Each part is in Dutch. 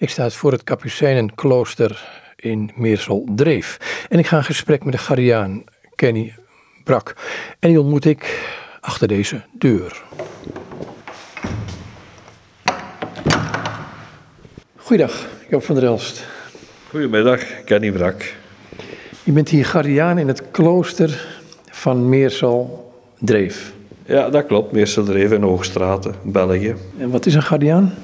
Ik sta voor het Kapucijnenklooster in Meersel-Dreef. En ik ga in gesprek met de Gariaan Kenny Brak. En die ontmoet ik achter deze deur. Goeiedag, Joop van der Elst. Goedemiddag, Kenny Brak. Je bent hier Gariaan in het klooster van Meersel-Dreef. Ja, dat klopt. Meersel-Dreef in Hoogstraten, België. En wat is een Gariaan?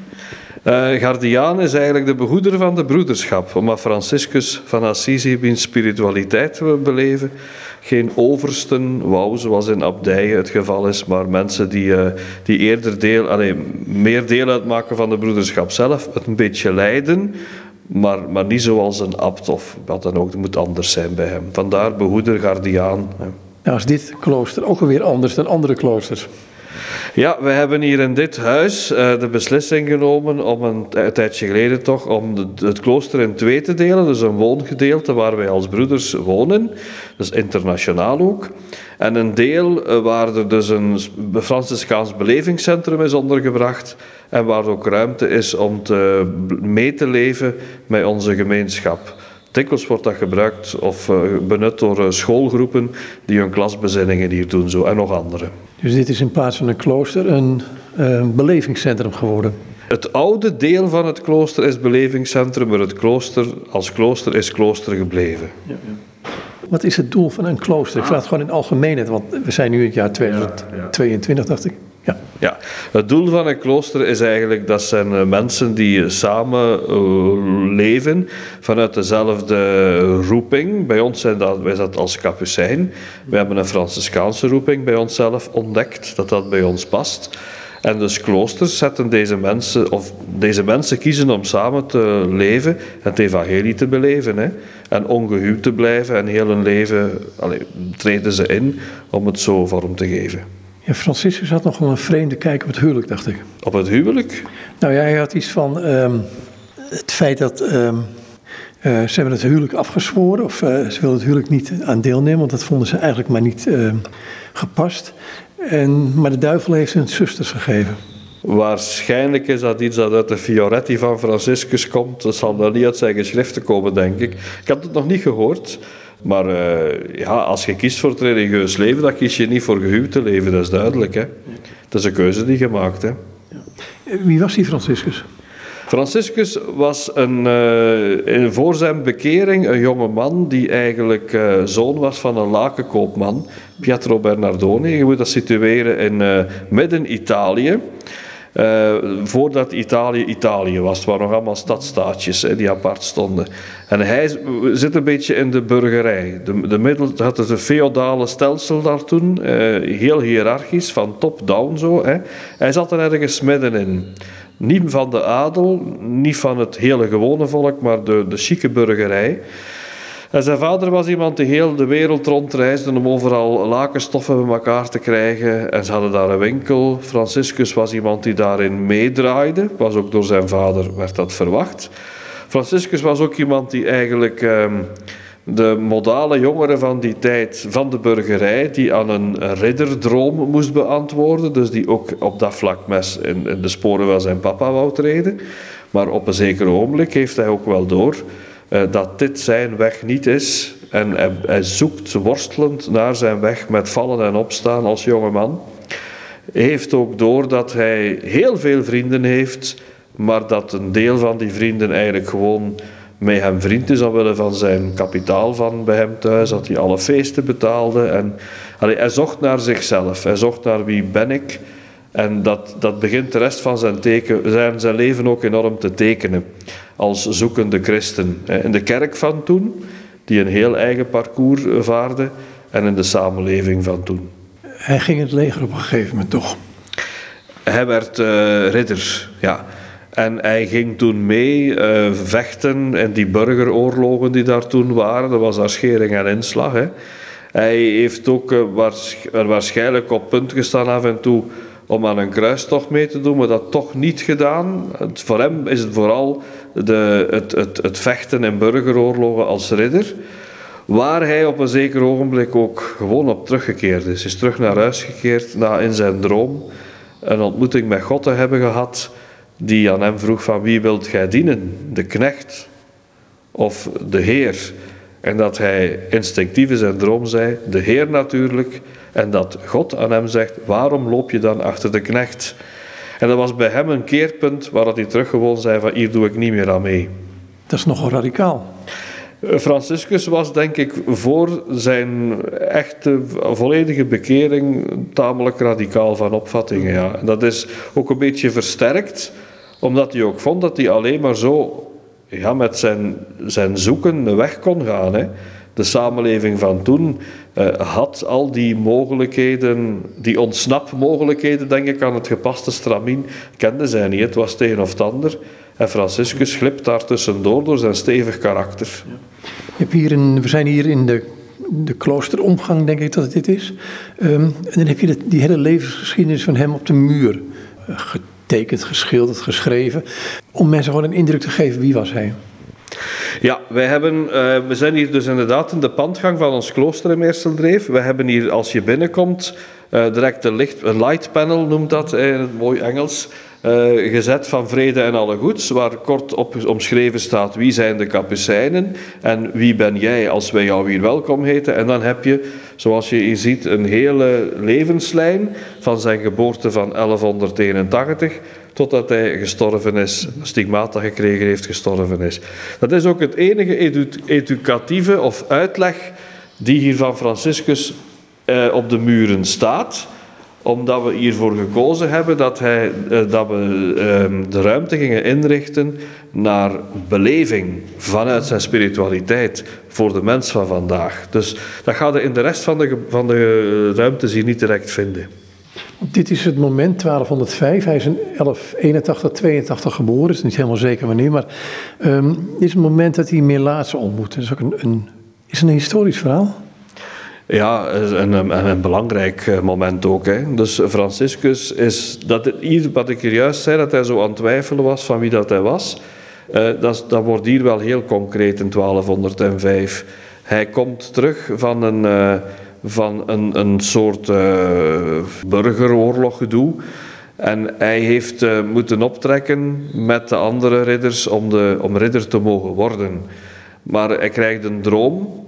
Uh, Gardiaan is eigenlijk de behoeder van de broederschap, omdat Franciscus van Assisi in spiritualiteit wil beleven. Geen oversten wou, zoals in abdijen het geval is, maar mensen die, uh, die eerder deel, allez, meer deel uitmaken van de broederschap zelf, het een beetje leiden, maar, maar niet zoals een abt of wat dan ook, het moet anders zijn bij hem. Vandaar behoeder, Gardiaan. Nou is dit klooster ook alweer anders dan andere kloosters. Ja, we hebben hier in dit huis uh, de beslissing genomen om een, tijdje geleden toch om het klooster in twee te delen. Dus een woongedeelte waar wij als broeders wonen, dus internationaal ook. En een deel uh, waar er dus een Franciscaans belevingscentrum is ondergebracht en waar ook ruimte is om te, mee te leven met onze gemeenschap. Dikwijls wordt dat gebruikt of uh, benut door schoolgroepen die hun klasbezinningen hier doen zo, en nog andere. Dus dit is in plaats van een klooster een, een belevingscentrum geworden. Het oude deel van het klooster is belevingscentrum, maar het klooster als klooster is klooster gebleven. Ja, ja. Wat is het doel van een klooster? Ik vraag het gewoon in het algemeenheid, want we zijn nu in het jaar 2022, dacht ik. Ja. ja, het doel van een klooster is eigenlijk dat zijn eh, mensen die samen uh, leven vanuit dezelfde roeping. Bij ons zijn dat, wij dat als kapucijn. We hebben een Franciscaanse roeping bij onszelf ontdekt, dat dat bij ons past. En dus kloosters zetten deze mensen, of deze mensen kiezen om samen te leven en het evangelie te beleven. Hè. En ongehuwd te blijven en heel hun leven allez, treden ze in om het zo vorm te geven. Ja, Franciscus had nog wel een vreemde kijk op het huwelijk, dacht ik. Op het huwelijk? Nou ja, hij had iets van um, het feit dat um, uh, ze hebben het huwelijk afgezworen, of uh, ze wilden het huwelijk niet aan deelnemen, want dat vonden ze eigenlijk maar niet uh, gepast. En, maar de duivel heeft hun zusters gegeven. Waarschijnlijk is dat iets dat uit de Fioretti van Franciscus komt. Dat zal wel niet uit zijn geschriften komen, denk ik. Ik had het nog niet gehoord. Maar uh, ja, als je kiest voor het religieus leven, dan kies je niet voor gehuwd te leven, dat is duidelijk. Hè? Dat is een keuze die je maakt. Hè? Wie was die Franciscus? Franciscus was een, uh, voor zijn bekering een jonge man die eigenlijk uh, zoon was van een lakenkoopman, Pietro Bernardoni. Je moet dat situeren in uh, midden-Italië. Uh, voordat Italië Italië was. Het waren nog allemaal stadstaatjes hè, die apart stonden. En hij zit een beetje in de burgerij. De, de middel, een feodale stelsel daar toen, uh, heel hiërarchisch, van top-down zo. Hè. Hij zat er ergens middenin. Niet van de adel, niet van het hele gewone volk, maar de, de chique burgerij. En zijn vader was iemand die heel de wereld rondreisde om overal lakenstoffen bij elkaar te krijgen. En ze hadden daar een winkel. Franciscus was iemand die daarin meedraaide. Was ook door zijn vader, werd dat verwacht. Franciscus was ook iemand die eigenlijk um, de modale jongeren van die tijd, van de burgerij, die aan een ridderdroom moest beantwoorden. Dus die ook op dat vlak mes in, de sporen van zijn papa wou treden. Maar op een zeker ogenblik heeft hij ook wel door dat dit zijn weg niet is. En hij, zoekt worstelend naar zijn weg met vallen en opstaan als jonge man. Heeft ook door dat hij heel veel vrienden heeft, maar dat een deel van die vrienden eigenlijk gewoon met hem vriend is omwille van zijn kapitaal van bij hem thuis, dat hij alle feesten betaalde. En, hij zocht naar zichzelf, hij zocht naar wie ben ik. En dat, dat begint de rest van zijn, teken, zijn, zijn leven ook enorm te tekenen als zoekende christen. In de kerk van toen, die een heel eigen parcours vaarde, en in de samenleving van toen. Hij ging het leger op een gegeven moment toch? Hij werd uh, ridder, ja. En hij ging toen mee uh, vechten in die burgeroorlogen die daar toen waren. Dat was daar schering en inslag. Hè. Hij heeft ook uh, waars waarschijnlijk op punt gestaan af en toe om aan een kruistocht mee te doen, maar dat toch niet gedaan. Het, voor hem is het vooral de, het, het, het vechten in burgeroorlogen als ridder. Waar hij op een zeker ogenblik ook gewoon op teruggekeerd is. Is terug naar huis gekeerd na in zijn droom een ontmoeting met God te hebben gehad. die aan hem vroeg van wie wilt gij dienen? De knecht of de Heer? En dat hij instinctief in zijn droom zei, de Heer natuurlijk. En dat God aan hem zegt, waarom loop je dan achter de knecht? En dat was bij hem een keerpunt waar hij teruggewoon zei van hier doe ik niet meer aan mee. Dat is nogal radicaal. Franciscus was denk ik voor zijn echte volledige bekering tamelijk radicaal van opvattingen. Ja. En dat is ook een beetje versterkt, omdat hij ook vond dat hij alleen maar zo ja, met zijn, zijn zoeken weg kon gaan. Hè. De samenleving van toen uh, had al die mogelijkheden, die ontsnapmogelijkheden, denk ik, aan het gepaste stramien, kende zij niet. Het was tegen of het ander. En Franciscus glipt daar tussendoor door zijn stevig karakter. Hebt hier een, we zijn hier in de, de kloosteromgang, denk ik dat dit is. Um, en dan heb je die hele levensgeschiedenis van hem op de muur uh, getekend, geschilderd, geschreven. Om mensen gewoon een indruk te geven wie was hij. Ja, wij hebben, uh, we zijn hier dus inderdaad in de pandgang van ons klooster in Meerseldreef. We hebben hier, als je binnenkomt, uh, direct een, licht, een light panel, noemt dat in het mooi Engels. Uh, gezet van vrede en alle goeds, waar kort op omschreven staat wie zijn de kapucijnen en wie ben jij als wij jou hier welkom heten. En dan heb je, zoals je hier ziet, een hele levenslijn van zijn geboorte van 1181 totdat hij gestorven is, stigmata gekregen heeft, gestorven is. Dat is ook het enige edu educatieve of uitleg die hier van Franciscus eh, op de muren staat omdat we hiervoor gekozen hebben dat, hij, eh, dat we eh, de ruimte gingen inrichten naar beleving vanuit zijn spiritualiteit voor de mens van vandaag. Dus dat gaat je in de rest van de, van de ruimtes hier niet direct vinden. Dit is het moment 1205. Hij is in 1181, 82 geboren. Het is niet helemaal zeker wanneer, maar um, dit is het moment dat hij Melaatse ontmoet. Dat is ook een, een, is een historisch verhaal. Ja, een, een, een belangrijk eh, moment ook. Hè. Dus Franciscus is, dat, wat ik hier juist zei, dat hij zo aan het twijfelen was van wie dat hij was, uh, dat, dat wordt hier wel heel concreet in 1205. Hij komt terug van een, uh, van een, een soort burgeroorlog gedoe. En hij heeft moeten optrekken met de andere ridders om, de, om ridder te mogen worden. Maar hij krijgt een droom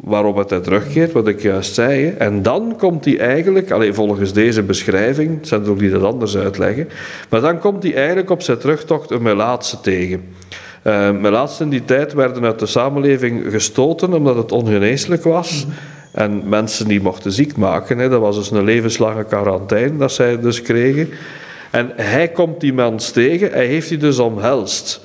waarop het terugkeert, wat ik juist zei. En dan komt hij eigenlijk, alleen volgens deze beschrijving, zijn er ook die dat anders uitleggen, maar dan komt hij eigenlijk op zijn terugtocht een Melaatse tegen. Uh, in die tijd werden uit de samenleving gestoten omdat het ongeneeslijk was. En mensen die mochten ziek maken. Hè. Dat was dus een levenslange quarantaine dat zij dus kregen. En hij komt die mens tegen, hij heeft die dus omhelst.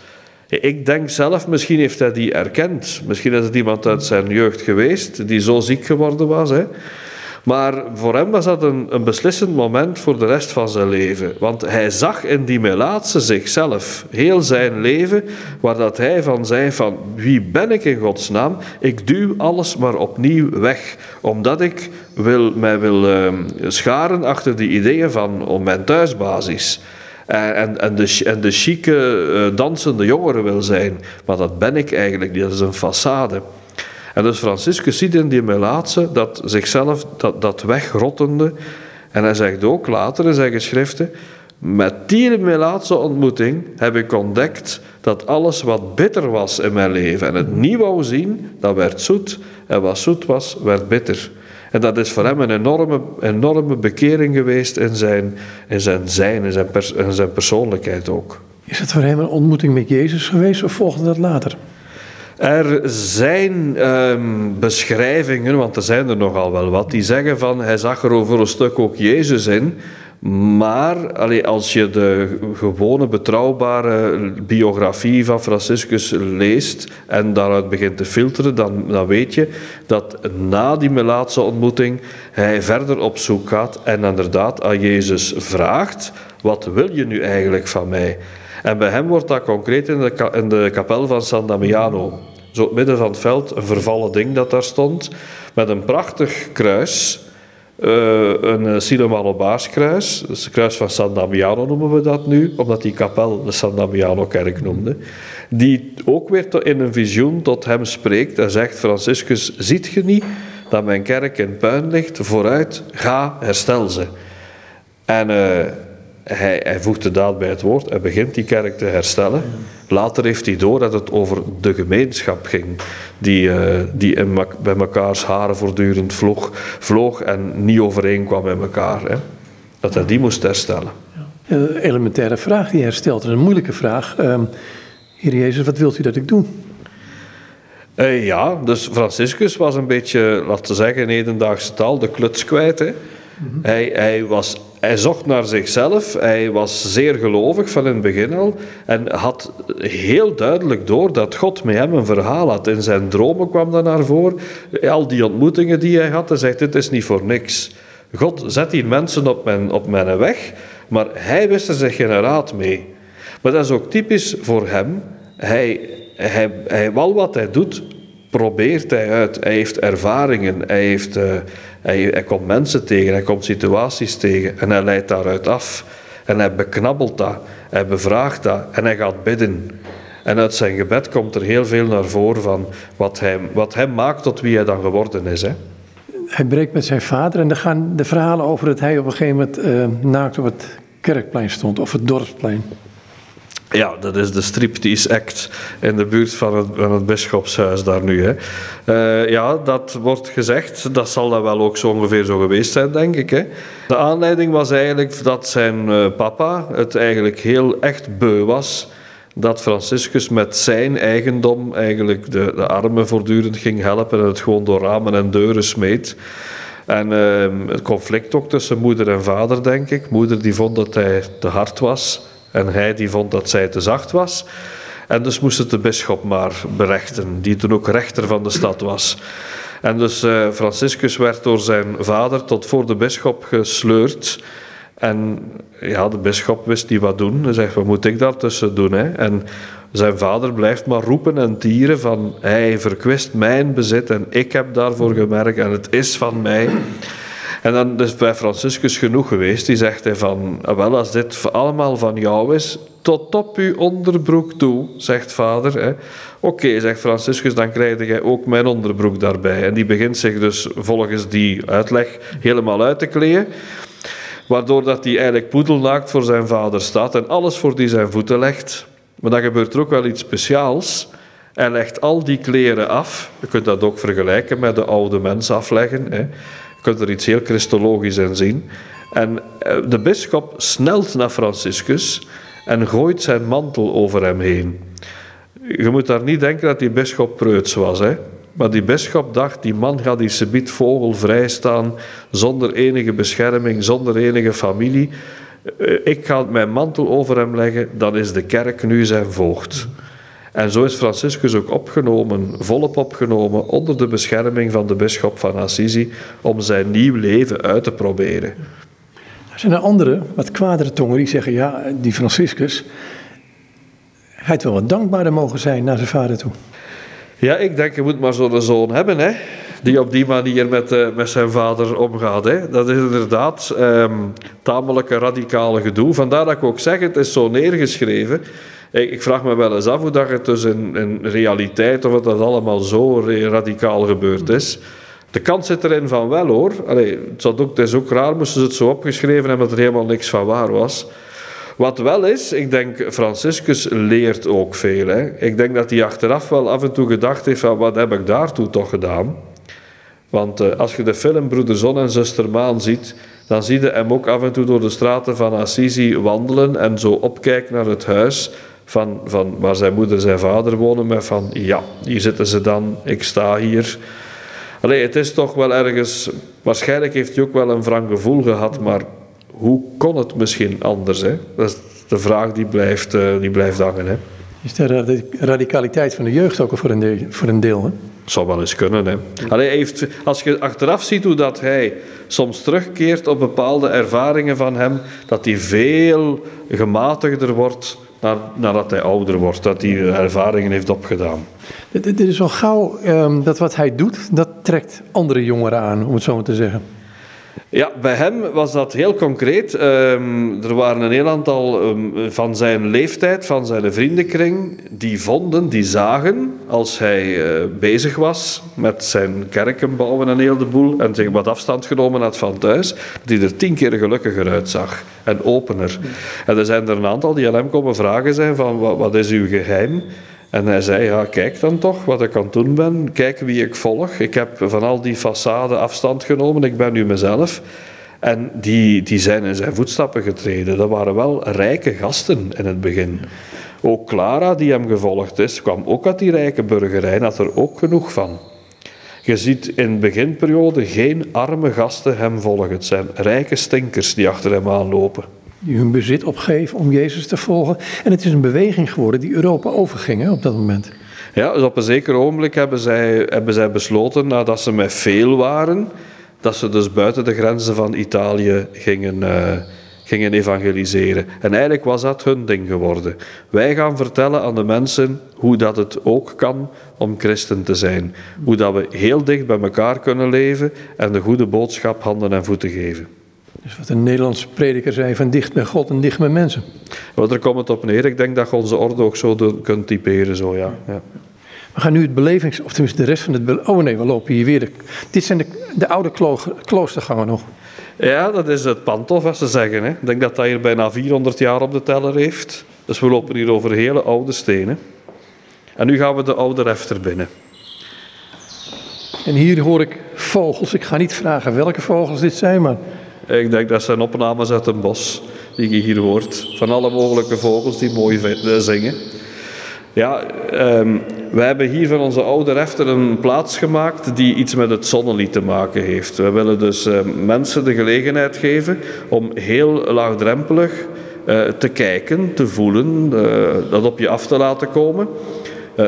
Ik denk zelf, misschien heeft hij die erkend. Misschien is het iemand uit zijn jeugd geweest die zo ziek geworden was. Hè. Maar voor hem was dat een, een, beslissend moment voor de rest van zijn leven. Want hij zag in die Melaatse zichzelf, heel zijn leven, waar dat hij van zei van wie ben ik in Gods naam? Ik duw alles maar opnieuw weg, omdat ik wil, mij wil uh, scharen achter die ideeën van om mijn thuisbasis. En, en, en, de, en de chique, uh, dansende jongere wil zijn. Maar dat ben ik eigenlijk niet, dat is een façade. En dus Franciscus ziet in die Melaatse dat zichzelf, dat, dat wegrottende. En hij zegt ook later in zijn geschriften, met die Melaatse ontmoeting heb ik ontdekt dat alles wat bitter was in mijn leven en het niet wou zien, dat werd zoet. En wat zoet was, werd bitter. En dat is voor hem een enorme, enorme bekering geweest in zijn, in zijn zijn, in zijn, pers, in zijn persoonlijkheid ook. Is het voor hem een ontmoeting met Jezus geweest of volgde dat later? Er zijn um, beschrijvingen, want er zijn er nogal wel wat, die zeggen van hij zag er over een stuk ook Jezus in. Maar als je de gewone betrouwbare biografie van Franciscus leest en daaruit begint te filteren, dan, dan weet je dat na die Melaatse ontmoeting hij verder op zoek gaat en inderdaad aan Jezus vraagt: Wat wil je nu eigenlijk van mij? En bij hem wordt dat concreet in de, in de kapel van San Damiano. Zo het midden van het veld, een vervallen ding dat daar stond, met een prachtig kruis uh, een Silomalobaaskruis, dus het kruis van San Damiano noemen we dat nu, omdat die kapel de San Damiano-kerk noemde, die ook weer in een visioen tot hem spreekt en zegt, Franciscus, ziet je niet dat mijn kerk in puin ligt? Vooruit, ga, herstel ze. En uh, hij, hij voegt de daad bij het woord. Hij begint die kerk te herstellen. Later heeft hij door dat het over de gemeenschap ging. Die, uh, die in, bij mekaars haren voortdurend vloog, vloog en niet overeenkwam met elkaar. Hè. Dat hij die moest herstellen. Een elementaire vraag die hij stelt. Dat is een moeilijke vraag. Uh, Heer Jezus, wat wilt u dat ik doe? Uh, ja, dus Franciscus was een beetje, laten we zeggen in hedendaagse taal, de kluts kwijt. Hè. Mm-hmm. hij, hij, was, hij zocht naar zichzelf, hij was zeer gelovig van in het begin al en had heel duidelijk door dat God met hem een verhaal had. In zijn dromen kwam dat naar voren, al die ontmoetingen die hij had, hij zegt, dit is niet voor niks. God zet hier mensen op mijn, op mijn weg, maar hij wist er zich geen raad mee. Maar dat is ook typisch voor hem. Hij, hij, hij, al wat hij doet, probeert hij uit. Hij heeft ervaringen, hij, heeft, uh, hij, hij komt mensen tegen, hij komt situaties tegen en hij leidt daaruit af. En hij beknabbelt dat, hij bevraagt dat en hij gaat bidden. En uit zijn gebed komt er heel veel naar voren van wat hij, wat hem maakt tot wie hij dan geworden is. Hè. Hij breekt met zijn vader en dan gaan de verhalen over dat hij op een gegeven moment uh, naakt op het kerkplein stond of het dorpsplein. Ja, dat is de striptease act in de buurt van het, van het bischopshuis daar nu. Hè. Uh, ja, dat wordt gezegd. Dat zal dan wel ook zo ongeveer zo geweest zijn, denk ik. Hè. De aanleiding was eigenlijk dat zijn uh, papa het eigenlijk heel echt beu was dat Franciscus met zijn eigendom eigenlijk de, de armen voortdurend ging helpen en het gewoon door ramen en deuren smeet. En uh, het conflict ook tussen moeder en vader, denk ik. Moeder die vond dat hij te hard was en hij die vond dat zij te zacht was. En dus moest het de bisschop maar berechten, die toen ook rechter van de stad was. En dus uh, Franciscus werd door zijn vader tot voor de bisschop gesleurd. En ja, de bisschop wist niet wat doen. Hij zegt, wat moet ik daartussen doen? Hè? En zijn vader blijft maar roepen en tieren van, hij verkwist mijn bezit en ik heb daarvoor gemerkt en het is van mij. En dan is bij Franciscus genoeg geweest. Die zegt hij van, ah, wel als dit allemaal van jou is, tot op uw onderbroek toe, zegt vader. Oké, zegt Franciscus, dan krijg jij ook mijn onderbroek daarbij. En die begint zich dus volgens die uitleg helemaal uit te kleden. Waardoor dat hij eigenlijk poedelnaakt voor zijn vader staat en alles voor die zijn voeten legt. Maar dan gebeurt er ook wel iets speciaals. Hij legt al die kleren af. Je kunt dat ook vergelijken met de oude mens afleggen. Hè kunt er iets heel christologisch in zien. En eh, de bisschop snelt naar Franciscus en gooit zijn mantel over hem heen. Je moet daar niet denken dat die bisschop preuts was, hè? maar die bisschop dacht, die man gaat die subiet vogelvrij staan, zonder enige bescherming, zonder enige familie. Eh, ik ga mijn mantel over hem leggen, dan is de kerk nu zijn voogd. En zo is Franciscus ook opgenomen, volop opgenomen, onder de bescherming van de bisschop van Assisi, om zijn nieuw leven uit te proberen. Er zijn er andere, wat kwadere tongen, die zeggen, ja, die Franciscus, hij had wel wat dankbaarder mogen zijn naar zijn vader toe. Ja, ik denk, je moet maar zo'n zoon hebben, hè, die op die manier met, uh, met zijn vader omgaat. Hè. Dat is inderdaad um, tamelijk een radicale gedoe. Vandaar dat ik ook zeg, het is zo neergeschreven. Ik vraag me wel eens af hoe dat het dus in, realiteit, of dat allemaal zo radicaal gebeurd is. De kans zit erin van wel hoor. Allee, het, ook, het is ook raar, moesten ze het zo opgeschreven hebben dat er helemaal niks van waar was. Wat wel is, ik denk, Franciscus leert ook veel. Hè. Ik denk dat hij achteraf wel af en toe gedacht heeft van, wat heb ik daartoe toch gedaan? Want uh, als je de film Broeder Zon en Zuster Maan ziet, dan zie je hem ook af en toe door de straten van Assisi wandelen en zo opkijken naar het huis van, van waar zijn moeder en zijn vader wonen, met van ja, hier zitten ze dan, ik sta hier. Allee, het is toch wel ergens, waarschijnlijk heeft hij ook wel een wrang gevoel gehad, maar hoe kon het misschien anders? Hè? Dat is de vraag die blijft, uh, die blijft hangen. Hè? Is de radicaliteit van de jeugd ook voor een deel? Voor een deel hè? Het zou wel eens kunnen. Hè. Allee, heeft, als je achteraf ziet hoe dat hij soms terugkeert op bepaalde ervaringen van hem, dat hij veel gematigder wordt nadat hij ouder wordt, dat hij ervaringen heeft opgedaan. Het is wel gauw um, dat wat hij doet, dat trekt andere jongeren aan, om het zo maar te zeggen. Ja, bij hem was dat heel concreet. Ehm, er waren een heel aantal ehm, van zijn leeftijd, van zijn vriendenkring, die vonden, die zagen, als hij eh, bezig was met zijn kerken bouwen en heel en zich wat afstand genomen had van thuis, hij er tien keer gelukkiger uitzag en opener. En er zijn er een aantal die aan hem komen vragen zijn van, wat, wat is uw geheim? En hij zei, ja, kijk dan toch wat ik aan het doen ben. Kijk wie ik volg. Ik heb van al die façade afstand genomen. Ik ben nu mezelf. En die, die zijn in zijn voetstappen getreden. Dat waren wel rijke gasten in het begin. Ook Clara, die hem gevolgd is, kwam ook uit die rijke burgerij en had er ook genoeg van. Je ziet in de beginperiode geen arme gasten hem volgen. Het zijn rijke stinkers die achter hem aanlopen die hun bezit opgeven om Jezus te volgen. En het is een beweging geworden die Europa overging hè, op dat moment. Ja, dus op een zeker ogenblik hebben zij, hebben zij besloten, nadat ze met veel waren, dat ze dus buiten de grenzen van Italië gingen, uh, gingen evangeliseren. En eigenlijk was dat hun ding geworden. Wij gaan vertellen aan de mensen hoe dat het ook kan om christen te zijn. Hoe dat we heel dicht bij elkaar kunnen leven en de goede boodschap handen en voeten geven. Dus wat een Nederlandse prediker zei, van dicht bij God en dicht bij mensen. Wat er komt het op neer. Ik denk dat je onze orde ook zo kunt typeren. Zo, ja. ja. We gaan nu het belevings... Of tenminste de rest van het... Oh nee, we lopen hier weer. dit zijn de, de oude kloostergangen nog. Ja, dat is het Pantof, als ze zeggen. Hè. Ik denk dat dat hier bijna 400 jaar op de teller heeft. Dus we lopen hier over hele oude stenen. En nu gaan we de oude refter binnen. En hier hoor ik vogels. Ik ga niet vragen welke vogels dit zijn, maar ik denk dat zijn opnames uit een bos die je hier hoort. Van alle mogelijke vogels die mooi eh, zingen. Ja, um, wij hebben hier van onze oude refter een plaats gemaakt die iets met het zonnelied te maken heeft. We willen dus uh, mensen de gelegenheid geven om heel laagdrempelig uh, te kijken, te voelen, uh, dat op je af te laten komen.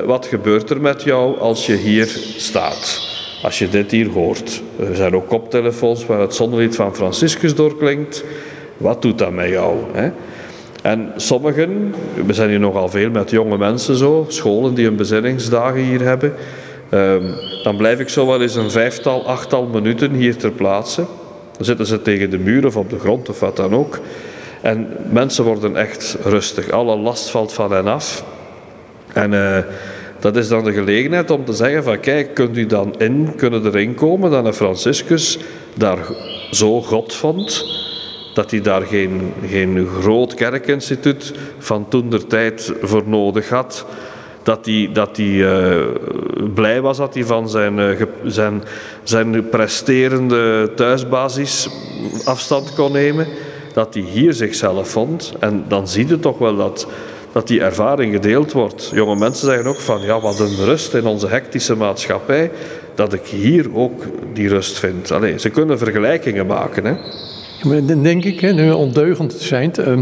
wat gebeurt er met jou als je hier staat? Als je dit hier hoort. Er zijn ook koptelefoons waar het zonnelied van Franciscus doorklinkt. Wat doet dat met jou? Hè? En sommigen, we zijn hier nogal veel met jonge mensen zo, scholen die hun bezinningsdagen hier hebben. Um, dan blijf ik zo wel eens een vijftal, achttal minuten hier ter plaatse. Dan zitten ze tegen de muur of op de grond of wat dan ook. En mensen worden echt rustig. Alle last valt van hen af. En uh, dat is dan de gelegenheid om te zeggen van kijk, kunt u dan in, kunnen erin komen dat een Franciscus daar zo God vond, dat hij daar geen, geen groot kerkinstituut van toen der tijd voor nodig had. Dat hij, dat hij uh, blij was dat hij van zijn, uh, zijn, zijn presterende thuisbasis afstand kon nemen. Dat hij hier zichzelf vond. En dan zie je toch wel dat dat die ervaring gedeeld wordt. Jonge mensen zeggen ook van, ja, wat een rust in onze hectische maatschappij, dat ik hier ook die rust vind. Allee, ze kunnen vergelijkingen maken. Hè. dan denk ik, hè, nu ondeugend zijn, uh,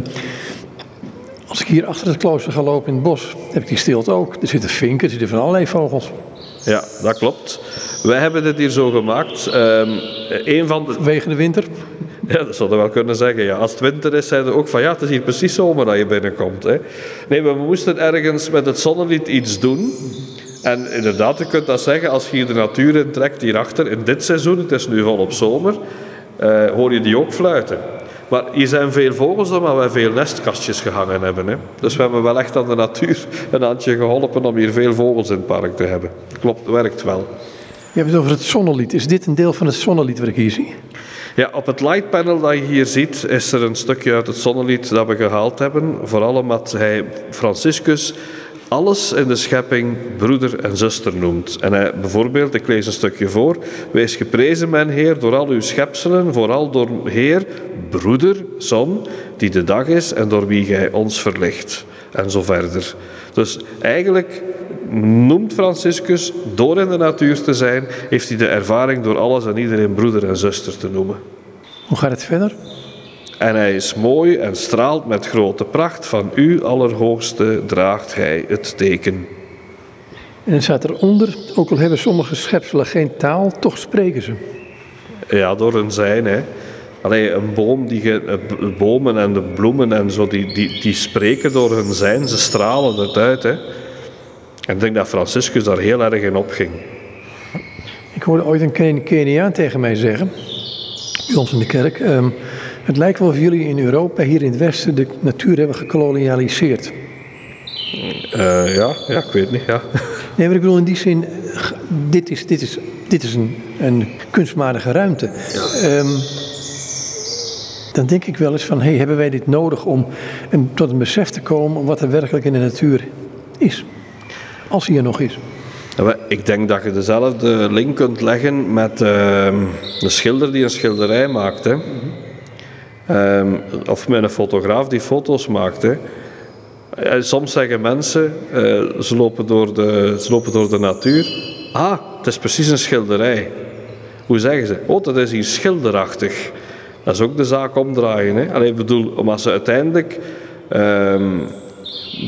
als ik hier achter het klooster ga lopen in het bos, heb ik die stilte ook. Er zitten vinken, er zitten van allerlei vogels. Ja, dat klopt. Wij hebben dit hier zo gemaakt. Uh, een van de... Wegen de winter? Ja, dat zou je wel kunnen zeggen. Ja. Als het winter is, zeiden ook van ja, het is hier precies zomer dat je binnenkomt. Hè. Nee, we moesten ergens met het zonnelied iets doen. En inderdaad, je kunt dat zeggen, als je hier de natuur in trekt hierachter, in dit seizoen, het is nu volop zomer, uh, hoor je die ook fluiten. Maar hier zijn veel vogels maar wij veel nestkastjes gehangen hebben. Hè. Dus we hebben wel echt aan de natuur een handje geholpen om hier veel vogels in het park te hebben. Klopt, werkt wel. Je hebt het over het zonnelied. Is dit een deel van het zonnelied wat ik hier zie? Ja, op het light panel dat je hier ziet, is er een stukje uit het zonnelied dat we gehaald hebben. Vooral omdat hij Franciscus alles in de schepping broeder en zuster noemt. En hij, bijvoorbeeld, ik lees een stukje voor. Wees geprezen, mijn Heer, door al uw schepselen, vooral door Heer, broeder, zon, die de dag is en door wie gij ons verlicht. En zo verder. Dus eigenlijk noemt Franciscus, door in de natuur te zijn, heeft hij de ervaring door alles en iedereen broeder en zuster te noemen. Hoe gaat het verder? En hij is mooi en straalt met grote pracht. Van u, Allerhoogste, draagt hij het teken. En dan staat eronder, ook al hebben sommige schepselen geen taal, toch spreken ze. Ja, door hun zijn. Hè. Allee, een boom, die, de bomen en de bloemen en zo, die, die, die spreken door hun zijn. Ze stralen het uit. Hè. En ik denk dat Franciscus daar heel erg in opging. Ik hoorde ooit een Keniaan tegen mij zeggen: bij ons in de kerk. Ehm, het lijkt wel of jullie in Europa, hier in het Westen, de natuur hebben gekolonialiseerd. Eh, ja, ja, ik weet niet, ja. Nee, maar ik bedoel in die zin, dit is, dit is, dit is een, een kunstmatige ruimte. Ehm, dan denk ik wel eens van, hey, hebben wij dit nodig om tot een besef te komen wat er werkelijk in de natuur is? Als die er nog is. Ik denk dat je dezelfde link kunt leggen met ehm, de schilder die een schilderij maakt. Ehm, of met een fotograaf die foto's maakt. Eh, Soms zeggen mensen, eh, ze, lopen door de, ze lopen door de natuur. Ah, het is precies een schilderij. Hoe zeggen ze? Oh, dat is hier schilderachtig. Dat is ook de zaak omdraaien. Hè? Alleen, bedoel, omdat ze uiteindelijk ehm,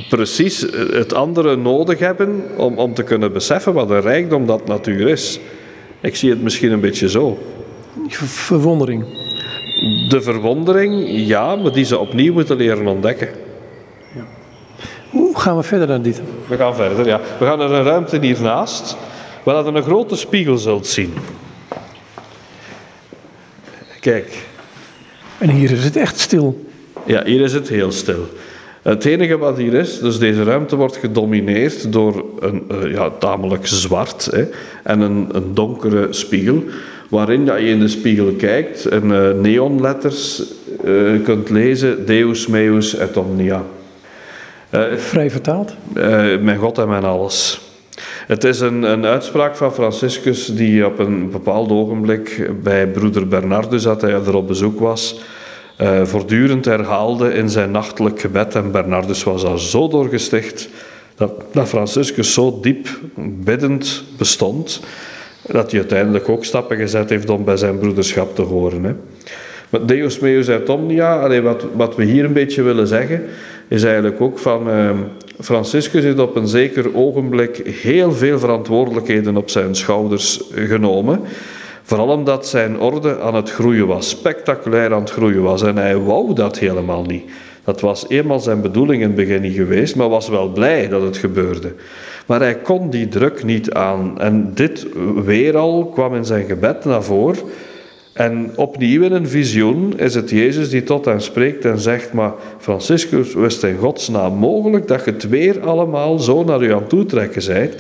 precies het andere nodig hebben om, om te kunnen beseffen wat een rijkdom dat natuur is. Ik zie het misschien een beetje zo. Verwondering. De verwondering, ja, maar die ze opnieuw moeten leren ontdekken. Hoe gaan we verder dan dit? We gaan verder, ja. We gaan naar een ruimte hiernaast, waar je een grote spiegel zult zien. Kijk, En hier is het echt stil. Ja, hier is het heel stil. Het enige wat hier is, dus deze ruimte wordt gedomineerd door een eh, ja, tamelijk zwart hè, en een, een donkere spiegel, waarin dat je in de spiegel kijkt en eh, neonletters eh, kunt lezen Deus meus et omnia. Vrij vertaald. mijn God en mijn alles. Het is een, een uitspraak van Franciscus die op een bepaald ogenblik bij broeder Bernardus, dat hij er op bezoek was, eh, voortdurend herhaalde in zijn nachtelijk gebed. En Bernardus was daar zo door gesticht dat, dat Franciscus zo diep biddend bestond, dat hij uiteindelijk ook stappen gezet heeft om bij zijn broederschap te horen. Hè. Deus meus et omnia, wat, wat we hier een beetje willen zeggen, is eigenlijk ook van... ehm, Franciscus heeft op een zeker ogenblik heel veel verantwoordelijkheden op zijn schouders genomen. Vooral omdat zijn orde aan het groeien was, spectaculair aan het groeien was. En hij wou dat helemaal niet. Dat was eenmaal zijn bedoeling in het begin niet geweest, maar was wel blij dat het gebeurde. Maar hij kon die druk niet aan. En dit weer al kwam in zijn gebed naar voren. En opnieuw in een visioen is het Jezus die tot hen spreekt en zegt: Maar Franciscus, wist in godsnaam mogelijk dat je het weer allemaal zo naar u aan toetrekken zijt?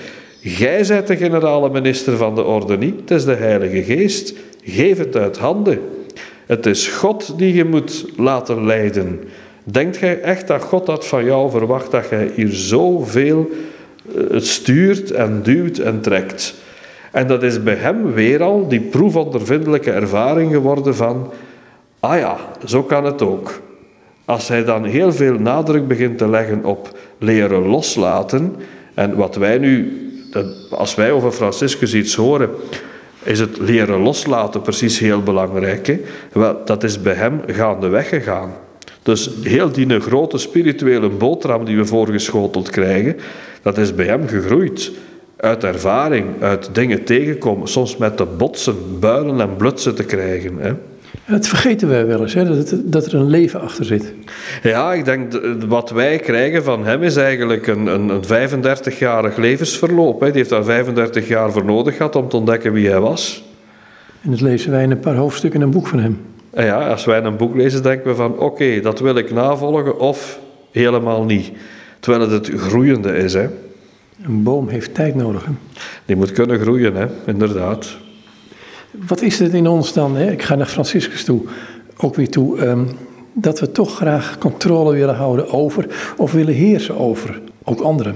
Gij zijt de generale minister van de orde niet, het is de Heilige Geest. Geef het uit handen. Het is God die je moet laten leiden. Denkt gij echt dat God dat van jou verwacht, dat jij hier zoveel eh, stuurt en duwt en trekt? En dat is bij hem weer al die proefondervindelijke ervaring geworden van, ah ja, zo kan het ook. Als hij dan heel veel nadruk begint te leggen op leren loslaten, en wat wij nu, dat- als wij over Franciscus iets horen, is het leren loslaten precies heel belangrijk. Hè? Wel, dat is bij hem gaandeweg gegaan. Dus heel die grote spirituele boterham die we voorgeschoteld krijgen, dat is bij hem gegroeid. Uit ervaring, uit dingen tegenkomen, soms met te botsen, builen en blutsen te krijgen. Hè? Dat vergeten wij wel eens, hè? Dat, het- dat er een leven achter zit. Ja, ik denk wat wij krijgen van hem is eigenlijk een, een, een 35-jarig levensverloop. Hè. Die heeft daar 35 jaar voor nodig gehad om te ontdekken wie hij was. En dat lezen wij in een paar hoofdstukken in een boek van hem. En ja, als wij een boek lezen, denken we van oké, dat wil ik navolgen of helemaal niet. Terwijl het het groeiende is. Hè. Een boom heeft tijd nodig. Hè? Die moet kunnen groeien, hè. inderdaad. Wat is het in ons dan? Hè? Ik ga naar Franciscus toe, ook weer toe. ehm, dat we toch graag controle willen houden over of willen heersen over ook anderen.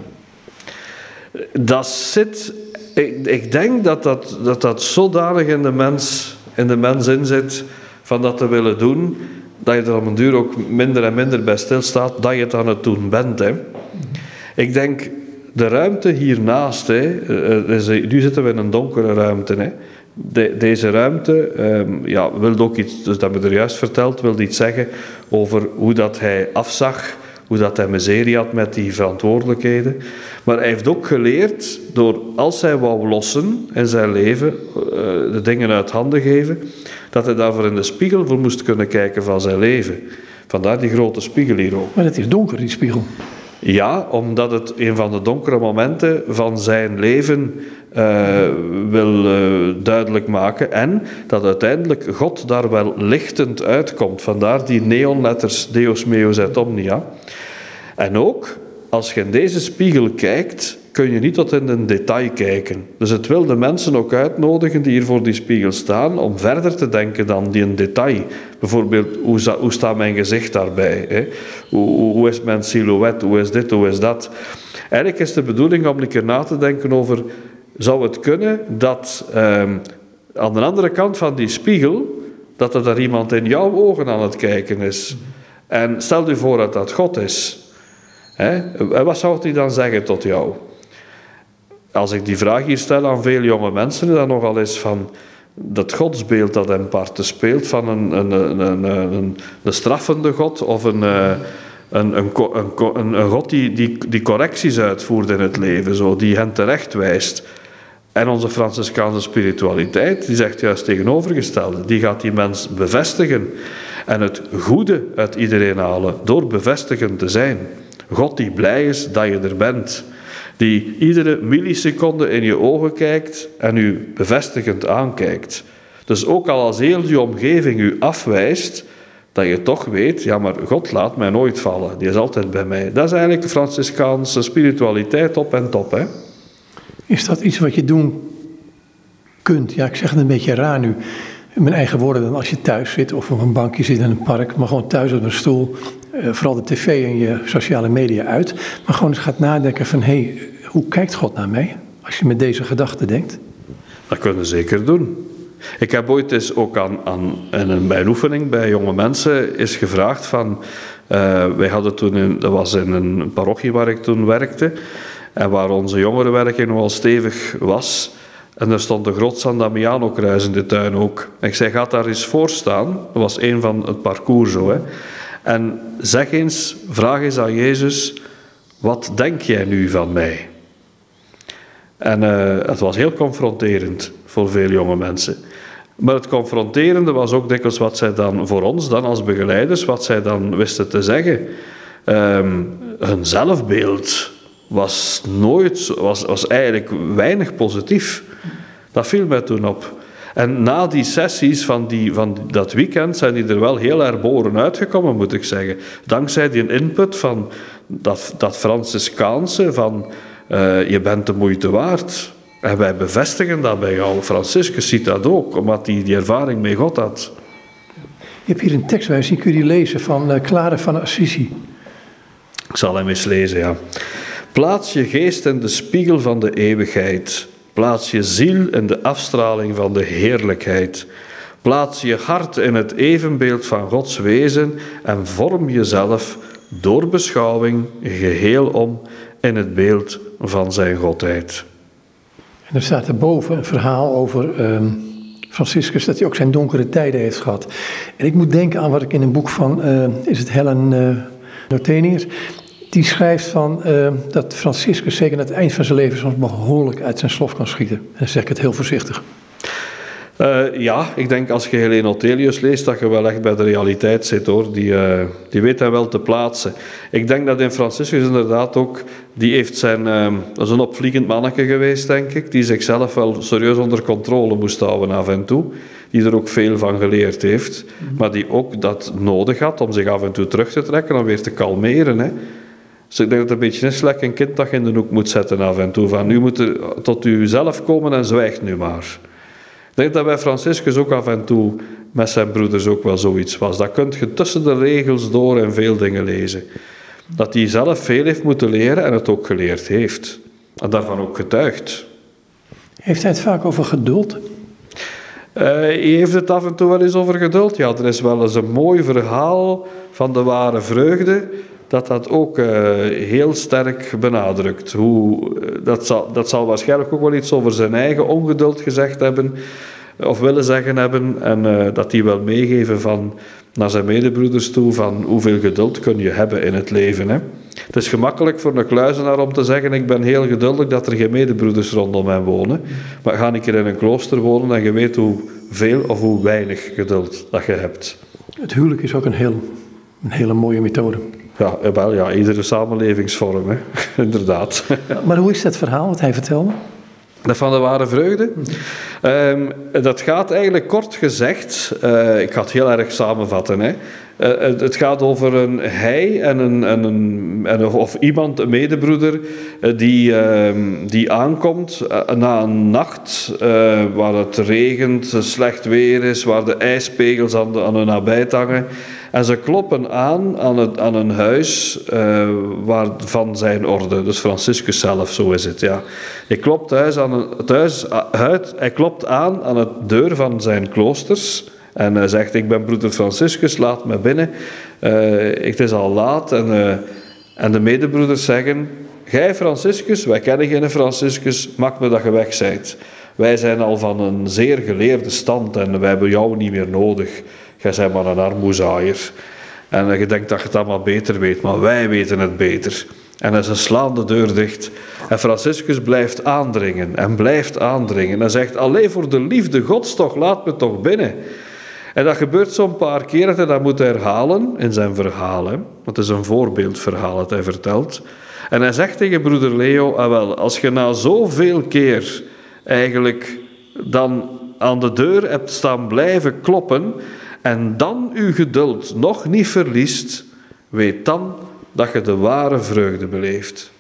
Dat zit, ik, ik denk dat dat, dat dat zodanig in de mens, in de mens zit van dat te willen doen, dat je er op een duur ook minder en minder bij stilstaat dat je het aan het doen bent. Hè. Ik denk, de ruimte hiernaast, hè, eh, eh, nu zitten we in een donkere ruimte. Hè. De- deze ruimte ehm, ja, wil ook iets, dus dat me er juist verteld, wil iets zeggen over hoe dat hij afzag, hoe dat hij miserie had met die verantwoordelijkheden. Maar hij heeft ook geleerd, door als hij wou lossen in zijn leven, eh, de dingen uit handen geven, dat hij daarvoor in de spiegel voor moest kunnen kijken van zijn leven. Vandaar die grote spiegel hier ook. Maar het is donker, die spiegel. Ja, omdat het een van de donkere momenten van zijn leven uh, wil uh, duidelijk maken. En dat uiteindelijk God daar wel lichtend uitkomt. Vandaar die neonletters Deus meus et omnia. En ook, als je in deze spiegel kijkt, kun je niet tot in een detail kijken. Dus het wil de mensen ook uitnodigen die hier voor die spiegel staan, om verder te denken dan die een detail. Bijvoorbeeld, hoe, staat mijn gezicht daarbij? Hè? Hoe, hoe, is mijn silhouet? Hoe is dit? Hoe is dat? Eigenlijk is de bedoeling om een keer na te denken over, zou het kunnen dat ehm, aan de andere kant van die spiegel, dat er daar iemand in jouw ogen aan het kijken is? En stel je voor dat dat God is. Hè? Wat zou hij dan zeggen tot jou? Als ik die vraag hier stel aan veel jonge mensen, dan nogal eens van dat godsbeeld dat hem parten speelt van een, een, een, een, een straffende God of een, eh, een, een, een, God die, die, die correcties uitvoert in het leven, zo, die hen terecht wijst. En onze Franciscaanse spiritualiteit, die zegt juist tegenovergestelde. Die gaat die mens bevestigen en het goede uit iedereen halen door bevestigend te zijn. God die blij is dat je er bent die iedere milliseconde in je ogen kijkt en u bevestigend aankijkt. Dus ook al als heel je omgeving u afwijst, dat je toch weet, ja maar God laat mij nooit vallen, die is altijd bij mij. Dat is eigenlijk de Franciscaanse spiritualiteit op en top. Hè? Is dat iets wat je doen kunt? Ja, ik zeg het een beetje raar nu. In mijn eigen woorden dan als je thuis zit of op een bankje zit in een park, maar gewoon thuis op een stoel, eh, vooral de tv en je sociale media uit, maar gewoon eens gaat nadenken van hé, hey, hoe kijkt God naar mij als je met deze gedachten denkt? Dat kunnen we zeker doen. Ik heb ooit eens ook aan, aan een, bij oefening bij jonge mensen is gevraagd van... Uh, wij hadden toen, in, dat was in een parochie waar ik toen werkte... en waar onze jongerenwerking nogal stevig was... En er stond de groot San Damiano-kruis in de tuin ook. ik zei, ga daar eens voor staan. Dat was een van het parcours zo. Hè. En zeg eens, vraag eens aan Jezus, wat denk jij nu van mij? En uh, het was heel confronterend voor veel jonge mensen. Maar het confronterende was ook dikwijls wat zij dan voor ons, dan als begeleiders, wat zij dan wisten te zeggen. Um, hun zelfbeeld was nooit, was, was eigenlijk weinig positief. Dat viel mij toen op. En na die sessies van, die, van dat weekend zijn die er wel heel erboren uitgekomen, moet ik zeggen. Dankzij die input van dat, dat Franciscaanse, van uh, je bent de moeite waard. En wij bevestigen dat bij jou. Franciscus ziet dat ook, omdat hij die ervaring met God had. Je hebt hier een tekst bij, kun je lezen van uh, Clara van Assisi. Ik zal hem eens lezen, ja. Plaats je geest in de spiegel van de eeuwigheid. Plaats je ziel in de afstraling van de heerlijkheid. Plaats je hart in het evenbeeld van Gods wezen en vorm jezelf door beschouwing geheel om in het beeld van zijn godheid. En er staat erboven een verhaal over um, Franciscus, dat hij ook zijn donkere tijden heeft gehad. En ik moet denken aan wat ik in een boek van, uh, is het Helen uh, Notenius, die schrijft van, uh, dat Franciscus zeker aan het eind van zijn leven soms behoorlijk uit zijn slof kan schieten. En dan zeg ik het heel voorzichtig. Uh, ja, ik denk als je Helene Ottelius leest, dat je wel echt bij de realiteit zit hoor. Die, uh, die weet hij wel te plaatsen. Ik denk dat in Franciscus inderdaad ook, die heeft zijn, uh, dat is een opvliegend manneke geweest denk ik, die zichzelf wel serieus onder controle moest houden af en toe. Die er ook veel van geleerd heeft, mm-hmm. maar die ook dat nodig had om zich af en toe terug te trekken en weer te kalmeren. Hè. Dus ik denk dat het een beetje is lekker een kind dat je in de hoek moet zetten af en toe. Van nu moet er tot u zelf komen en zwijgt nu maar. Ik denk dat bij Franciscus ook af en toe met zijn broeders ook wel zoiets was. Dat kunt je tussen de regels door en veel dingen lezen. Dat hij zelf veel heeft moeten leren en het ook geleerd heeft. En daarvan ook getuigt. Heeft hij het vaak over geduld? Uh, hij heeft het af en toe wel eens over geduld. Ja, er is wel eens een mooi verhaal van de ware vreugde dat dat ook uh, heel sterk benadrukt. Hoe, uh, dat, zal, dat zal waarschijnlijk ook wel iets over zijn eigen ongeduld gezegd hebben, of willen zeggen hebben, en dat die wel meegeven van, naar zijn medebroeders toe van hoeveel geduld kun je hebben in het leven. Hè? Het is gemakkelijk voor een kluizenaar om te zeggen, ik ben heel geduldig dat er geen medebroeders rondom mij wonen, maar ga ik keer in een klooster wonen en je weet hoeveel of hoe weinig geduld dat je hebt. Het huwelijk is ook een, heel, een hele mooie methode. Ja, eh, wel, ja, iedere samenlevingsvorm, hè. inderdaad. Maar hoe is dat verhaal wat hij vertelde? Dat van de ware vreugde. Ehm, dat gaat eigenlijk kort gezegd, eh, ik ga het heel erg samenvatten. Hè. Eh, het, het gaat over een hij en een, en een, en een- of iemand, een medebroeder, die, ehm, die aankomt na een nacht waar het regent, slecht weer is, waar de ijspegels aan, de, aan hun nabijt hangen. En ze kloppen aan aan, het, aan een huis eh, waar, van zijn orde, dus Franciscus zelf, zo is het. Ja. Hij, klopt thuis aan een, thuis, uit, hij klopt aan aan de deur van zijn kloosters en hij zegt, ik ben broeder Franciscus, laat me binnen. Eh, het is al laat en, eh, en de medebroeders zeggen, gij Franciscus, wij kennen geen Franciscus, maak me dat je weg zijt. Wij zijn al van een zeer geleerde stand en wij hebben jou niet meer nodig. Jij bent maar een armoezaaier. En je denkt dat je het allemaal beter weet, maar wij weten het beter. En ze slaan de deur dicht. En Franciscus blijft aandringen en blijft aandringen. En zegt, alleen voor de liefde gods toch, laat me toch binnen. En dat gebeurt zo'n paar keer dat hij dat moet herhalen in zijn verhalen. Want het is een voorbeeldverhaal dat hij vertelt. En hij zegt tegen broeder Leo, ah wel, als je na zoveel keer eigenlijk dan aan de deur hebt staan blijven kloppen en dan uw geduld nog niet verliest, weet dan dat je de ware vreugde beleeft.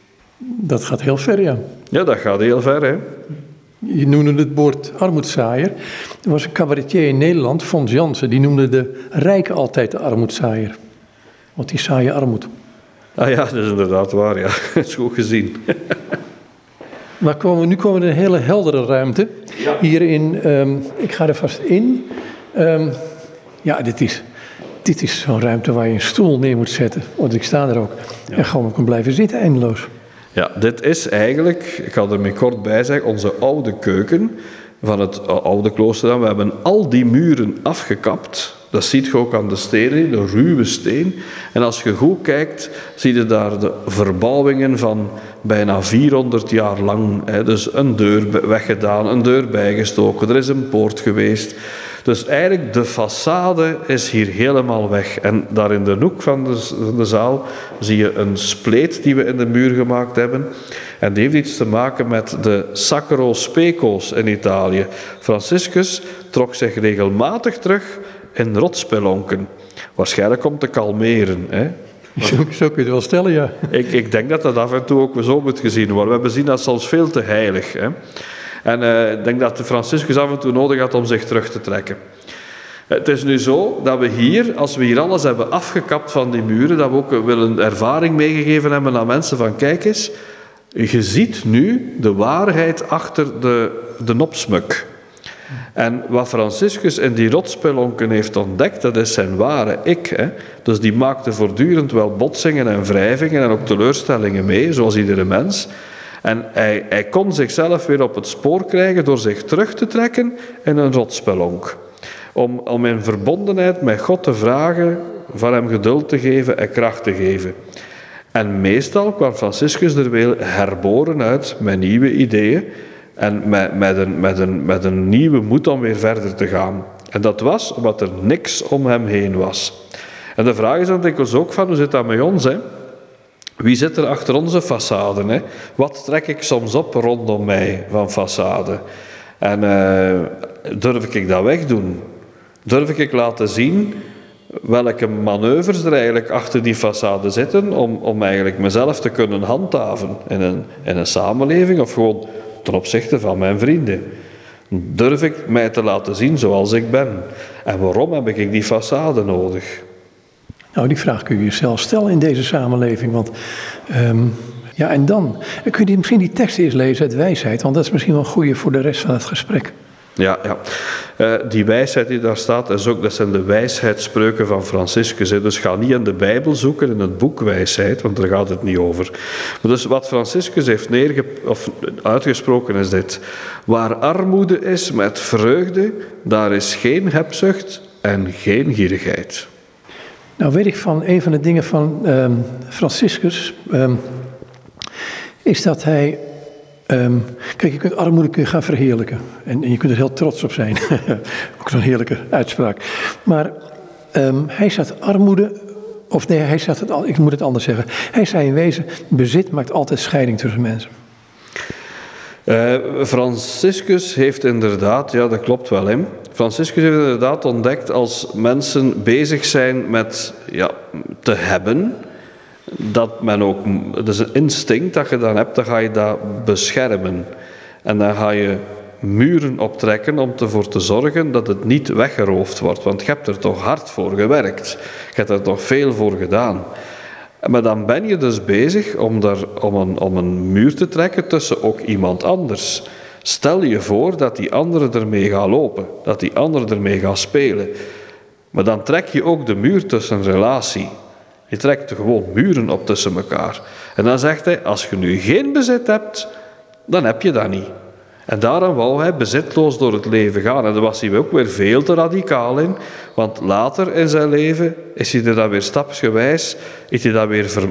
Dat gaat heel ver, ja. Ja, dat gaat heel ver, hè? Je noemde het woord armoedzaaier. Er was een cabaretier in Nederland, Fons Jansen, die noemde de rijken altijd de armoedzaaier. Want die zaaien armoed. Ah ja, dat is inderdaad waar, ja. Dat is goed gezien. Maar komen we, nu komen we in een hele heldere ruimte. Hierin, ehm, ik ga er vast in. Ehm, ja, dit is, dit is zo'n ruimte waar je een stoel neer moet zetten. Want ik sta er ook. En gewoon kan blijven zitten, eindeloos. Ja, dit is eigenlijk, ik ga er mee kort bij zeggen, onze oude keuken van het oude klooster. dan. We hebben al die muren afgekapt. Dat ziet je ook aan de stenen, de ruwe steen. En als je goed kijkt, zie je daar de verbouwingen van bijna 400 jaar lang. Dus een deur weggedaan, een deur bijgestoken, er is een poort geweest. Dus eigenlijk de façade is hier helemaal weg. En daar in de hoek van de, van de zaal zie je een spleet die we in de muur gemaakt hebben. En die heeft iets te maken met de Sacro Speco's in Italië. Franciscus trok zich regelmatig terug in rotspelonken. Waarschijnlijk om te kalmeren. Hè. Zo, zo kun je het wel stellen, ja. Ik, ik denk dat dat af en toe ook zo moet gezien worden. We hebben zien dat soms veel te heilig. Hè. En eh, ik denk dat de Franciscus af en toe nodig had om zich terug te trekken. Het is nu zo dat we hier, als we hier alles hebben afgekapt van die muren, dat we ook willen ervaring meegegeven hebben aan mensen van kijk eens, je ziet nu de waarheid achter de, de opsmuk. En wat Franciscus in die rotspelonken heeft ontdekt, dat is zijn ware ik. Hè. Dus die maakte voortdurend wel botsingen en wrijvingen en ook teleurstellingen mee, zoals iedere mens. En hij, hij kon zichzelf weer op het spoor krijgen door zich terug te trekken in een rotspelonk. Om, om in verbondenheid met God te vragen, van hem geduld te geven en kracht te geven. En meestal kwam Franciscus er weer herboren uit met nieuwe ideeën en met, met, een, met, een, met een nieuwe moed om weer verder te gaan. En dat was omdat er niks om hem heen was. En de vraag is dan dikwijls ook van, hoe zit dat met ons? Hè? Wie zit er achter onze façade? Hè? Wat trek ik soms op rondom mij van façade? En uh, durf ik dat wegdoen? Durf ik laten zien welke manoeuvres er eigenlijk achter die façade zitten om, om eigenlijk mezelf te kunnen handhaven in een, in een samenleving of gewoon ten opzichte van mijn vrienden? Durf ik mij te laten zien zoals ik ben? En waarom heb ik die façade nodig? Nou, die vraag kun je jezelf stellen in deze samenleving. Want um, ja, en dan? Kun je misschien die tekst eerst lezen uit wijsheid, want dat is misschien wel goed voor de rest van het gesprek. Ja, ja. Uh, die wijsheid die daar staat, is ook, dat zijn de wijsheidsspreuken van Franciscus. Hè. Dus ga niet in de Bijbel zoeken, in het boek wijsheid, want daar gaat het niet over. Maar dus wat Franciscus heeft neerge of uitgesproken is dit. Waar armoede is met vreugde, daar is geen hebzucht en geen gierigheid. Nou weet ik van een van de dingen van um, Franciscus, um, is dat hij Um, kijk, je kunt armoede kun je gaan verheerlijken. En, en, je kunt er heel trots op zijn. Ook zo'n heerlijke uitspraak. Maar hij zat armoede Of nee, hij zegt het al, ik moet het anders zeggen. Hij zei in wezen, bezit maakt altijd scheiding tussen mensen. Uh, Franciscus heeft inderdaad, ja dat klopt wel, hè. Franciscus heeft inderdaad ontdekt als mensen bezig zijn met ja, te hebben, dat men ook, het is een instinct dat je dan hebt, dan ga je dat beschermen. En dan ga je muren optrekken om ervoor te zorgen dat het niet weggeroofd wordt. Want je hebt er toch hard voor gewerkt. Je hebt er toch veel voor gedaan. Maar dan ben je dus bezig om, daar, om, een, om een muur te trekken tussen ook iemand anders. Stel je voor dat die andere ermee gaat lopen, dat die andere ermee gaat spelen. Maar dan trek je ook de muur tussen relatie. Je trekt er gewoon muren op tussen elkaar. En dan zegt hij, als je nu geen bezit hebt, dan heb je dat niet. En daarom wou hij bezitloos door het leven gaan. En daar was hij ook weer veel te radicaal in. Want later in zijn leven is hij er dan weer stapsgewijs is hij daar weer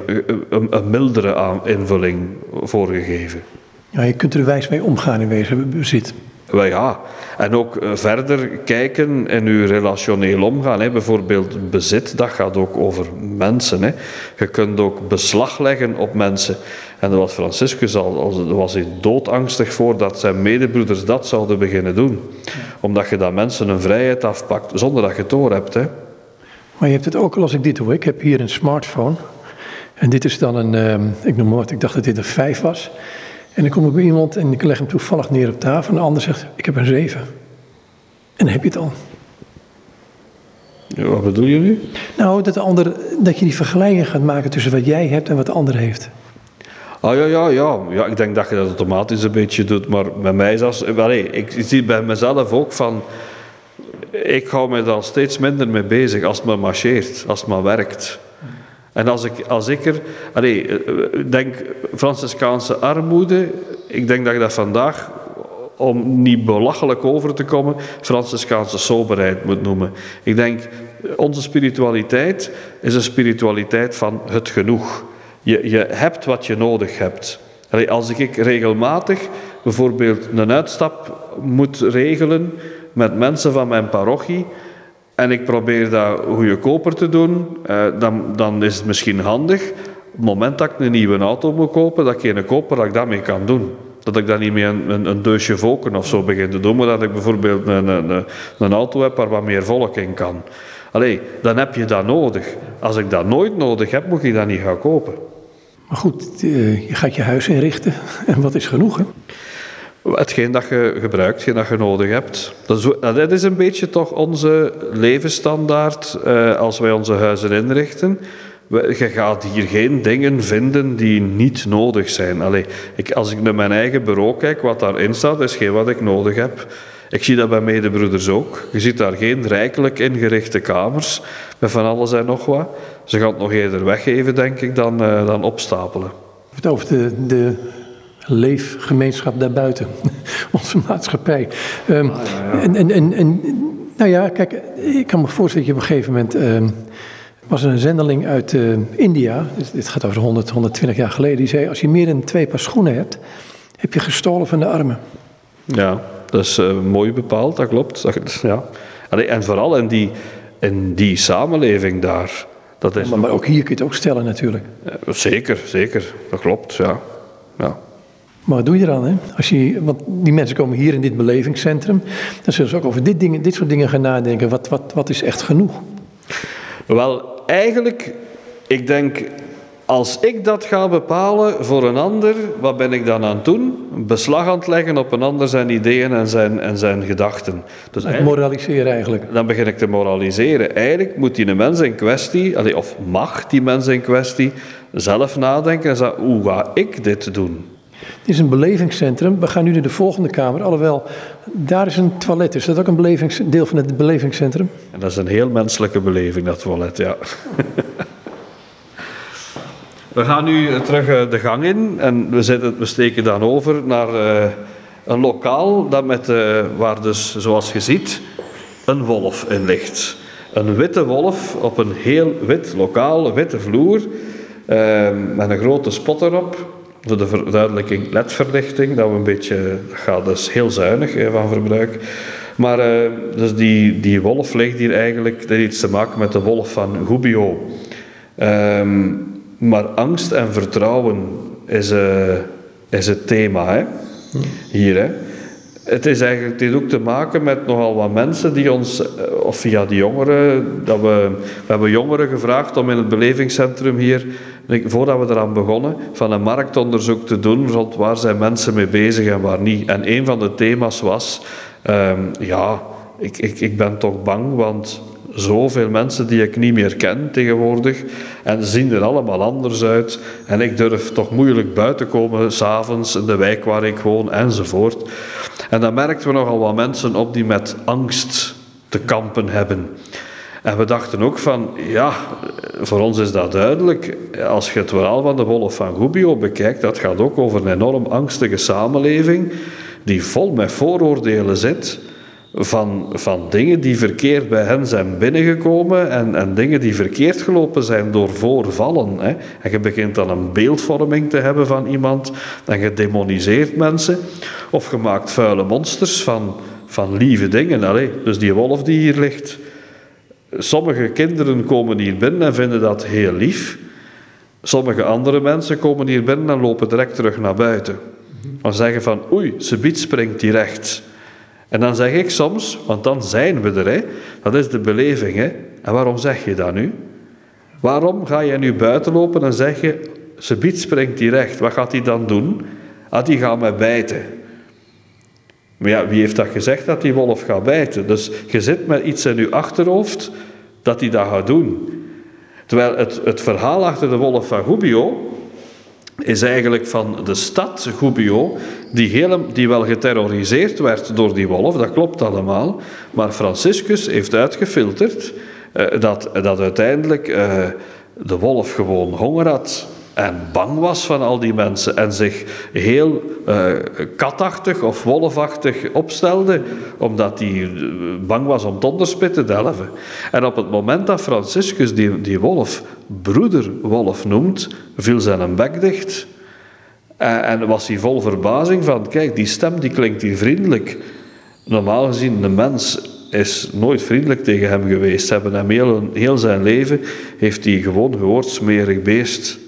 een mildere invulling voor gegeven. Ja, je kunt er wijs mee omgaan in wezen bezit. Wel ja, en ook eh, verder kijken in uw relationeel omgaan. Hè. Bijvoorbeeld bezit, dat gaat ook over mensen. Hè. Je kunt ook beslag leggen op mensen. En dat was Franciscus al, was hij doodangstig voor dat zijn medebroeders dat zouden beginnen doen. Omdat je dan mensen een vrijheid afpakt zonder dat je het door hebt. Hè. Maar je hebt het ook al als ik dit doe. Ik heb hier een smartphone. En dit is dan een, ehm, ik noem maar ik dacht dat dit een 5 was. En dan kom ik bij iemand en ik leg hem toevallig neer op tafel. En de ander zegt, ik heb een 7. En dan heb je het al. Ja, wat bedoel je nu? Nou, dat, de ander, dat je die vergelijking gaat maken tussen wat jij hebt en wat de ander heeft. Ah ja, ja, ja. ja, ik denk dat je dat automatisch een beetje doet, maar bij mij is dat... Ik zie bij mezelf ook van... Ik hou me daar steeds minder mee bezig als het maar marcheert, als het maar werkt. En als ik, als ik er... Allee, ik denk, Franciscaanse armoede, ik denk dat ik dat vandaag, om niet belachelijk over te komen, Franciscaanse soberheid moet noemen. Ik denk, onze spiritualiteit is een spiritualiteit van het genoeg. Je, je hebt wat je nodig hebt. Als ik regelmatig bijvoorbeeld een uitstap moet regelen met mensen van mijn parochie en ik probeer dat goedkoper te doen, eh, dan, dan is het misschien handig op het moment dat ik een nieuwe auto moet kopen, dat ik een koper dat ik dat mee kan doen. Dat ik dan niet een, een, een deusje volken of zo begin te doen, maar dat ik bijvoorbeeld een, een, een auto heb waar wat meer volk in kan. Allee, dan heb je dat nodig. Als ik dat nooit nodig heb, moet ik dat niet gaan kopen. Maar goed, eh, je gaat je huis inrichten en wat is genoeg hè? Hetgeen dat je gebruikt, hetgeen dat je nodig hebt. Dat is, dat is een beetje toch onze levensstandaard eh, als wij onze huizen inrichten. Je gaat hier geen dingen vinden die niet nodig zijn. Allee, ik, als ik naar mijn eigen bureau kijk, wat daarin staat, is geen wat ik nodig heb. Ik zie dat bij medebroeders ook. Je ziet daar geen rijkelijk ingerichte kamers met van alles en nog wat. Ze gaan het nog eerder weggeven, denk ik, dan, uh, dan opstapelen. Het over de, de leefgemeenschap daarbuiten, onze maatschappij. Um, En, en, en, en, nou ja, kijk, ik kan me voorstellen dat je op een gegeven moment. Uh, was er een zendeling uit uh, India, dus dit gaat over 100, 120 jaar geleden, die zei: Als je meer dan twee paar schoenen hebt, heb je gestolen van de armen. Ja, dat is uh, mooi bepaald, dat klopt. Dat, ja. En vooral in die, in die samenleving daar. Dat is maar, maar ook hier kun je het ook stellen natuurlijk. Zeker, zeker. Dat klopt, ja. ja. Maar wat doe je dan? Hè? Als je, want die mensen komen hier in dit belevingscentrum. Dan zullen ze ook over dit, dingen, dit soort dingen gaan nadenken. Wat, wat, wat is echt genoeg? Wel, eigenlijk, ik denk, als ik dat ga bepalen voor een ander, wat ben ik dan aan het doen? Beslag aan het leggen op een ander zijn ideeën en zijn, en zijn gedachten. Dus moraliseren eigenlijk. Dan begin ik te moraliseren. Eigenlijk moet die mens in kwestie, of mag die mens in kwestie, zelf nadenken en zeggen, hoe ga ik dit doen? Het is een belevingscentrum. We gaan nu naar de volgende kamer. Alhoewel, daar is een toilet. Is dat ook een deel van het belevingscentrum? En dat is een heel menselijke beleving, dat toilet, ja. we gaan nu terug eh, de gang in en we, zitten, we steken dan over naar uh, een lokaal dat met, waar dus, zoals je ziet, een wolf in ligt. Een witte wolf op een heel wit lokaal, witte vloer, met een grote spot erop voor de verduidelijking ledverlichting, dat we een beetje, gaat dus heel zuinig van verbruik. Maar uh, dus die, die wolf ligt hier eigenlijk, dat heeft iets te maken met de wolf van Gubbio. Ehm, maar angst en vertrouwen is, eh, is het thema hè? hier. Hè? Het, is eigenlijk, heeft ook te maken met nogal wat mensen die ons, eh, of via die jongeren, dat we, we hebben jongeren gevraagd om in het belevingscentrum hier, voordat we eraan begonnen, van een marktonderzoek te doen rond waar zijn mensen mee bezig en waar niet. En een van de thema's was, ehm, ja, ik, ik, ik ben toch bang, want zoveel mensen die ik niet meer ken tegenwoordig en zien er allemaal anders uit en ik durf toch moeilijk buiten komen s'avonds in de wijk waar ik woon enzovoort. En dan merkten we nogal wat mensen op die met angst te kampen hebben. En we dachten ook van, ja, voor ons is dat duidelijk. Als je het verhaal van de Wolf van Gubbio bekijkt, dat gaat ook over een enorm angstige samenleving die vol met vooroordelen zit van, van dingen die verkeerd bij hen zijn binnengekomen en, en dingen die verkeerd gelopen zijn door voorvallen. Hè. En je begint dan een beeldvorming te hebben van iemand en je demoniseert mensen of je maakt vuile monsters van, van lieve dingen. Allee, dus die wolf die hier ligt. Sommige kinderen komen hier binnen en vinden dat heel lief. Sommige andere mensen komen hier binnen en lopen direct terug naar buiten. En zeggen van, oei, ze biedt springt die rechts. En dan zeg ik soms, want dan zijn we er, hè? dat is de beleving. Hè? En waarom zeg je dat nu? Waarom ga je nu buiten lopen en zeg je, ze biedt springt die recht. Wat gaat hij dan doen? Ah, die gaat mij bijten. Maar ja, wie heeft dat gezegd dat die wolf gaat bijten? Dus je zit met iets in je achterhoofd dat hij dat gaat doen. Terwijl het, het verhaal achter de wolf van Gubbio is eigenlijk van de stad Gubbio, die, heel, die wel geterroriseerd werd door die wolf, dat klopt allemaal, maar Franciscus heeft uitgefilterd uh, dat, dat uiteindelijk uh, de wolf gewoon honger had en bang was van al die mensen en zich heel uh, katachtig of wolfachtig opstelde, omdat hij bang was om donderspit te delven. En op het moment dat Franciscus die, die wolf broederwolf noemt, viel zijn bek dicht. En was hij vol verbazing van, kijk, die stem die klinkt hier vriendelijk. Normaal gezien, de mens is nooit vriendelijk tegen hem geweest. Hebben hem heel, heel zijn leven, heeft hij gewoon gehoord, smerig beest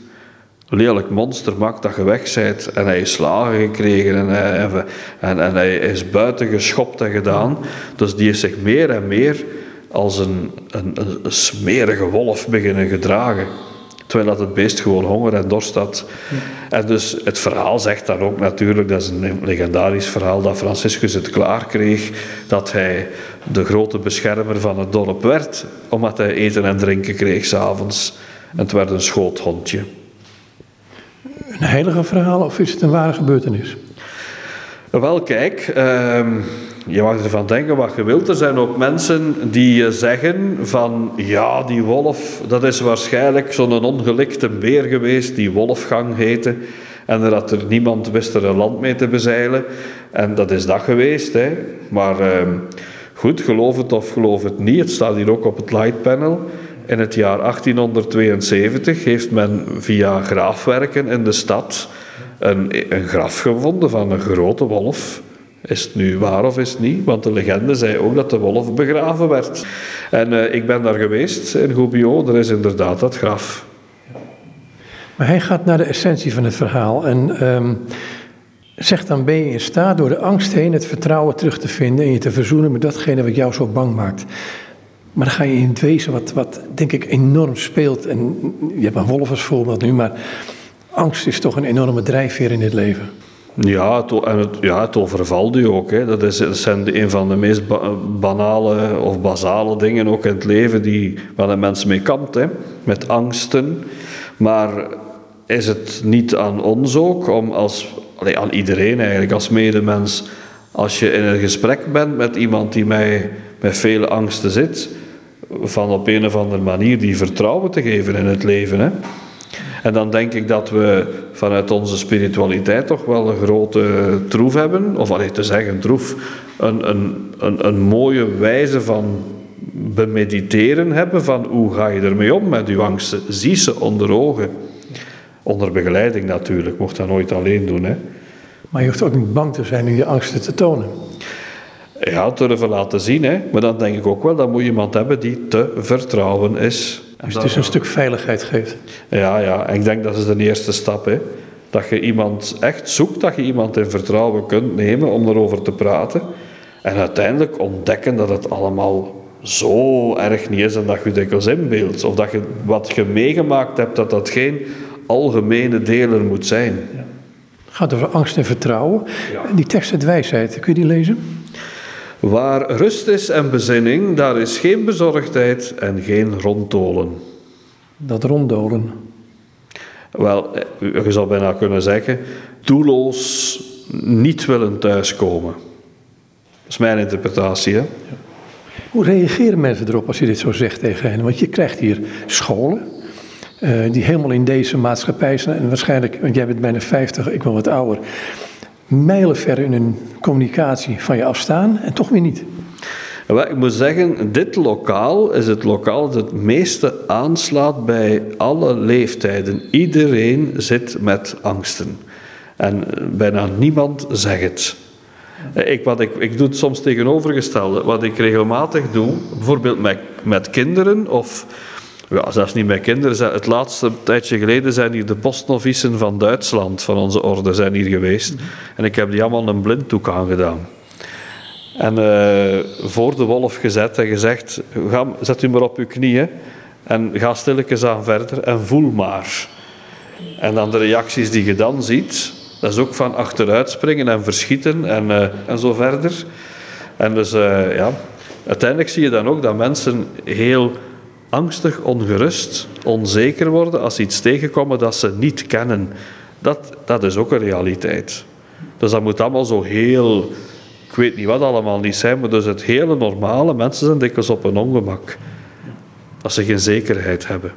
lelijk monster maakt dat je weg bent. En hij is slagen gekregen en hij, en, en hij is buiten geschopt en gedaan. Dus die is zich meer en meer als een, een, een smerige wolf beginnen gedragen. Terwijl dat het beest gewoon honger en dorst had. En dus het verhaal zegt dan ook natuurlijk, dat is een legendarisch verhaal, dat Franciscus het klaar kreeg dat hij de grote beschermer van het dorp werd, omdat hij eten en drinken kreeg s'avonds. En het werd een schoothondje een heilige verhaal of is het een ware gebeurtenis? Wel, kijk, uh, je mag ervan denken wat je wilt. Er zijn ook mensen die zeggen van ja, die wolf, dat is waarschijnlijk zo'n ongelikte beer geweest die Wolfgang heette. En dat er niemand wist er een land mee te bezeilen. En dat is dat geweest. Hè. Maar uh, goed, geloof het of geloof het niet. Het staat hier ook op het lightpanel. In het jaar 1872 heeft men via graafwerken in de stad een, een graf gevonden van een grote wolf. Is het nu waar of is het niet? Want de legende zei ook dat de wolf begraven werd. En uh, ik ben daar geweest in Gubbio, er is inderdaad dat graf. Maar hij gaat naar de essentie van het verhaal en um, zegt dan ben je in staat door de angst heen het vertrouwen terug te vinden en je te verzoenen met datgene wat jou zo bang maakt. Maar dan ga je in het wezen, wat, wat denk ik enorm speelt. En je hebt een wolf als voorbeeld nu, maar angst is toch een enorme drijfveer in dit leven. Ja, en het, ja, het overvalt u ook. Hè. Dat, is, zijn een van de meest banale of basale dingen ook in het leven die, waar een mens mee kampt. Hè. Met angsten. Maar is het niet aan ons ook om als, aan iedereen eigenlijk, als medemens, als je in een gesprek bent met iemand die mij met vele angsten zit, van op een of andere manier die vertrouwen te geven in het leven. Hè? En dan denk ik dat we vanuit onze spiritualiteit toch wel een grote troef hebben, of alleen te zeggen troef, een, een, een, een mooie wijze van bemediteren hebben van hoe ga je ermee om met je angsten. Zie ze onder ogen. Onder begeleiding natuurlijk, mocht dat nooit alleen doen. Hè. Maar je hoeft ook niet bang te zijn om je angsten te tonen. Ja, durven laten zien. Hè. Maar dan denk ik ook wel, dat moet je iemand hebben die te vertrouwen is. Dus het is een stuk veiligheid geeft. Ja, ja. En ik denk dat is de eerste stap. Hè. Dat je iemand echt zoekt, dat je iemand in vertrouwen kunt nemen om erover te praten. En uiteindelijk ontdekken dat het allemaal zo erg niet is en dat je dikwijls inbeeldt. Of dat je wat je meegemaakt hebt, dat dat geen algemene deler moet zijn. Ja. Het gaat over angst en vertrouwen. Die tekst uit wijsheid, kun je die lezen? Waar rust is en bezinning, daar is geen bezorgdheid en geen ronddolen. Dat ronddolen? Wel, je zou bijna kunnen zeggen, doelloos niet willen thuiskomen. Dat is mijn interpretatie. Hè? Hoe reageren mensen erop als je dit zo zegt tegen hen? Want je krijgt hier scholen uh, die helemaal in deze maatschappij zijn. En waarschijnlijk, want jij bent bijna 50, ik ben wat ouder. Mijlenver in hun communicatie van je afstaan en toch weer niet. Ik moet zeggen, dit lokaal is het lokaal dat het meeste aanslaat bij alle leeftijden. Iedereen zit met angsten. En bijna niemand zegt het. Ik, wat ik, ik doe het soms tegenovergestelde. Wat ik regelmatig doe, bijvoorbeeld met, met kinderen of ja, zelfs niet met kinderen. Het laatste tijdje geleden zijn hier de postnovicen van Duitsland, van onze orde, zijn hier geweest. En ik heb die allemaal een blinddoek aangedaan. En uh, voor de wolf gezet en gezegd, ga, zet u maar op uw knieën en ga stilletjes aan verder en voel maar. En dan de reacties die je dan ziet, dat is ook van achteruit springen en verschieten en, uh, en zo verder. En dus uh, ja, uiteindelijk zie je dan ook dat mensen heel angstig, ongerust, onzeker worden als ze iets tegenkomen dat ze niet kennen. Dat, dat is ook een realiteit. Dus dat moet allemaal zo heel, ik weet niet wat allemaal niet zijn, maar dus het hele normale, mensen zijn dikwijls op een ongemak. Als ze geen zekerheid hebben.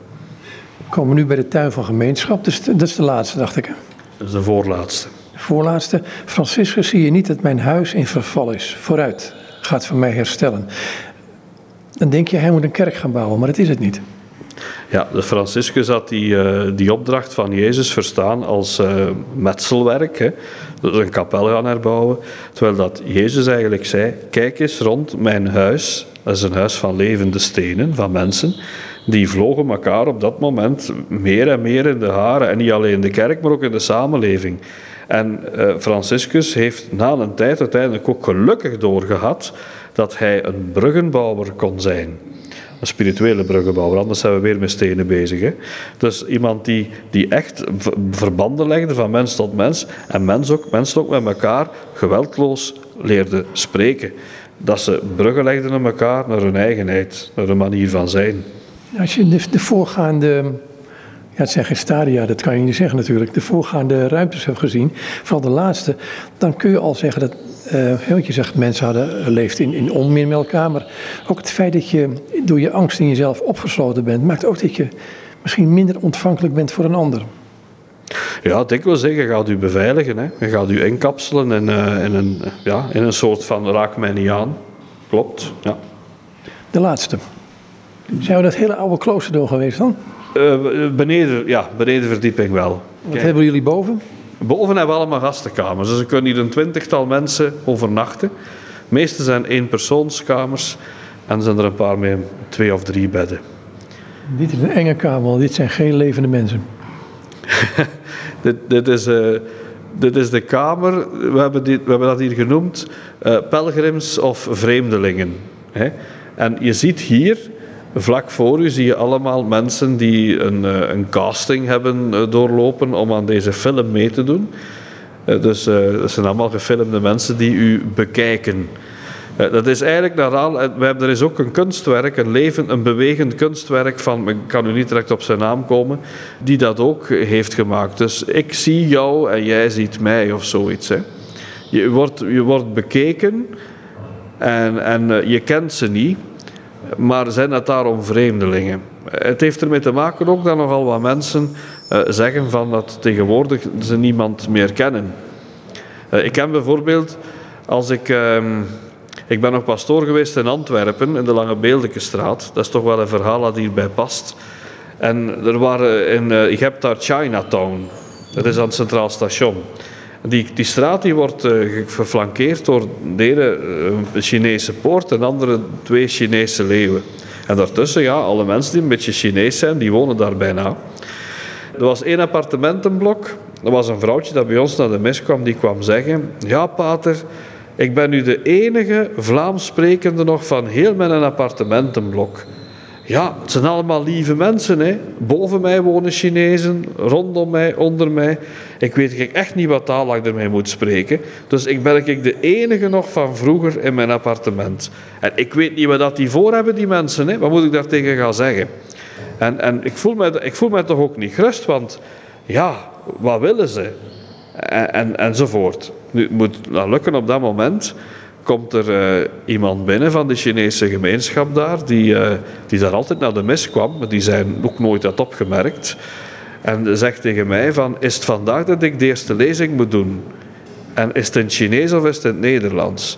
We komen nu bij de tuin van gemeenschap, dus dat is de laatste, dacht ik. Dat is de voorlaatste. De voorlaatste. Franciscus, zie je niet dat mijn huis in verval is. Vooruit, gaat van mij herstellen. Dan denk je, hij moet een kerk gaan bouwen, maar dat is het niet. Ja, de Franciscus had die, uh, die opdracht van Jezus verstaan als uh, metselwerk. Hè. Dus een kapel gaan herbouwen. Terwijl dat Jezus eigenlijk zei, kijk eens rond mijn huis. Dat is een huis van levende stenen, van mensen. Die vlogen elkaar op dat moment meer en meer in de haren. En niet alleen in de kerk, maar ook in de samenleving. En uh, Franciscus heeft na een tijd uiteindelijk ook gelukkig doorgehad dat hij een bruggenbouwer kon zijn. Een spirituele bruggenbouwer, anders zijn we weer met stenen bezig. Hè? Dus iemand die, die echt verbanden legde van mens tot mens en mens ook, mensen ook met elkaar geweldloos leerde spreken. Dat ze bruggen legden naar elkaar, naar hun eigenheid, naar hun manier van zijn. Als je de, de voorgaande ja, het zijn geen stadia, dat kan je niet zeggen natuurlijk. De voorgaande ruimtes hebt gezien, vooral de laatste. Dan kun je al zeggen dat uh, want je zegt, mensen hadden, leeft in, in onmin met elkaar. Maar ook het feit dat je door je angst in jezelf opgesloten bent, maakt ook dat je misschien minder ontvankelijk bent voor een ander. Ja, ik wil zeggen, je gaat u beveiligen. Hè. Je gaat u inkapselen in, uh, in, een, ja, in een soort van raak mij niet aan. Klopt, ja. De laatste. Zijn we dat hele oude klooster door geweest dan? Uh, beneden, ja, beneden verdieping wel. Wat hebben jullie boven? Boven hebben we allemaal gastenkamers. Dus er kunnen hier een twintigtal mensen overnachten. De meeste zijn eenpersoonskamers. En er zijn er een paar met twee of drie bedden. Dit is een enge kamer, dit zijn geen levende mensen. dit, dit, is, uh, dit is de kamer, we hebben, dit, we hebben dat hier genoemd, uh, pelgrims of vreemdelingen. Hè? En je ziet hier Vlak voor u zie je allemaal mensen die een, eh, een casting hebben eh, doorlopen om aan deze film mee te doen. Eh, dus dat zijn allemaal gefilmde mensen die u bekijken. Dat is eigenlijk naar we hebben, er is ook een kunstwerk, een levend, een bewegend kunstwerk van, ik kan u niet direct op zijn naam komen, die dat ook heeft gemaakt. Dus ik zie jou en jij ziet mij of zoiets. Hè. Je, wordt, je wordt bekeken en, en je kent ze niet maar zijn het daarom vreemdelingen? Het heeft ermee te maken ook dat nogal wat mensen uh, zeggen van dat tegenwoordig ze niemand meer kennen. Uh, ik ken bijvoorbeeld, als ik... Uh, ik ben nog pastoor geweest in Antwerpen, in de Lange Beeldeke-straat. Dat is toch wel een verhaal dat hierbij past. En er waren in, uh, je hebt daar Chinatown. Dat is aan het Centraal Station. Die, die straat die wordt uh, geflankeerd door de ene een Chinese poort en de andere twee Chinese leeuwen. En daartussen, ja, alle mensen die een beetje Chinees zijn, die wonen daar bijna. Er was één appartementenblok. Er was een vrouwtje dat bij ons naar de mis kwam, die kwam zeggen... Ja, pater, ik ben nu de enige Vlaams sprekende nog van heel mijn appartementenblok. Ja, het zijn allemaal lieve mensen. Hè. Boven mij wonen Chinezen, rondom mij, onder mij. Ik weet echt niet wat taal ik ermee moet spreken. Dus ik ben ik de enige nog van vroeger in mijn appartement. En ik weet niet wat dat die voor hebben, die mensen. Hè. Wat moet ik daar tegen gaan zeggen? En, en ik, voel me, ik voel me toch ook niet gerust, want ja, wat willen ze? En, en, enzovoort. Nu, het moet lukken op dat moment komt er uh, iemand binnen van de Chinese gemeenschap daar, die, uh, die daar altijd naar de mis kwam, maar die zijn ook nooit dat opgemerkt. En zegt tegen mij van, is het vandaag dat ik de eerste lezing moet doen? En is het in Chinees of is het in het Nederlands?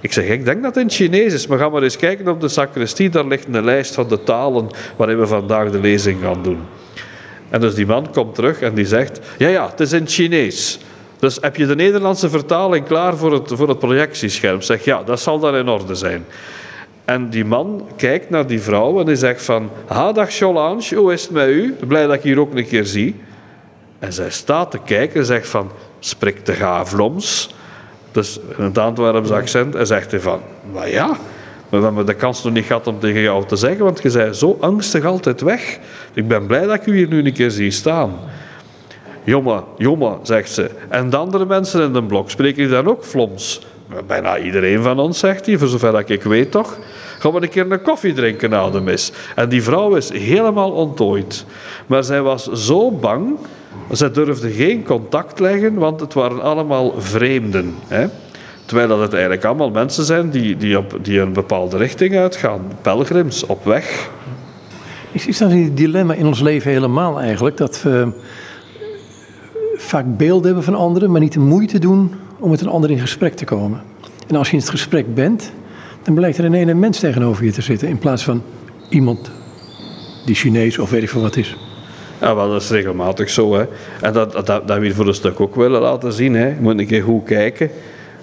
Ik zeg, ik denk dat het in Chinees is, maar ga maar eens kijken op de sacristie, daar ligt een lijst van de talen waarin we vandaag de lezing gaan doen. En dus die man komt terug en die zegt, ja ja, het is in het Chinees. Dus heb je de Nederlandse vertaling klaar voor het, voor het projectiescherm? Zeg ja, dat zal dan in orde zijn. En die man kijkt naar die vrouw en die zegt van... Ha, dag Solange, hoe is het met u? Blij dat ik hier ook een keer zie. En zij staat te kijken en zegt van... Spreek te gaafloms. Dus in het Antwerps accent. En zegt hij van... Maar ja, maar we hebben de kans nog niet gehad om tegen jou te zeggen, want je zei zo angstig altijd weg. Ik ben blij dat ik u hier nu een keer zie staan. Jongen, jongen, zegt ze. En de andere mensen in de blok, spreken die dan ook floms? Bijna iedereen van ons, zegt hij, voor zover dat ik weet toch. Gaan we een keer een koffie drinken na de mis. En die vrouw is helemaal ontdooid. Maar zij was zo bang, zij durfde geen contact leggen, want het waren allemaal vreemden. Hè? Terwijl dat het eigenlijk allemaal mensen zijn die, die, op, die een bepaalde richting uitgaan. Pelgrims, op weg. Is, is dat een dilemma in ons leven helemaal eigenlijk? Dat we vaak beelden hebben van anderen, maar niet de moeite doen om met een ander in gesprek te komen. En als je in het gesprek bent, dan blijkt er een ene mens tegenover je te zitten in plaats van iemand die Chinees of weet ik veel wat is. Ja, wel, dat is regelmatig zo. Hè. En dat, dat, dat wil je voor een stuk ook willen laten zien. Hè. Je moet een keer goed kijken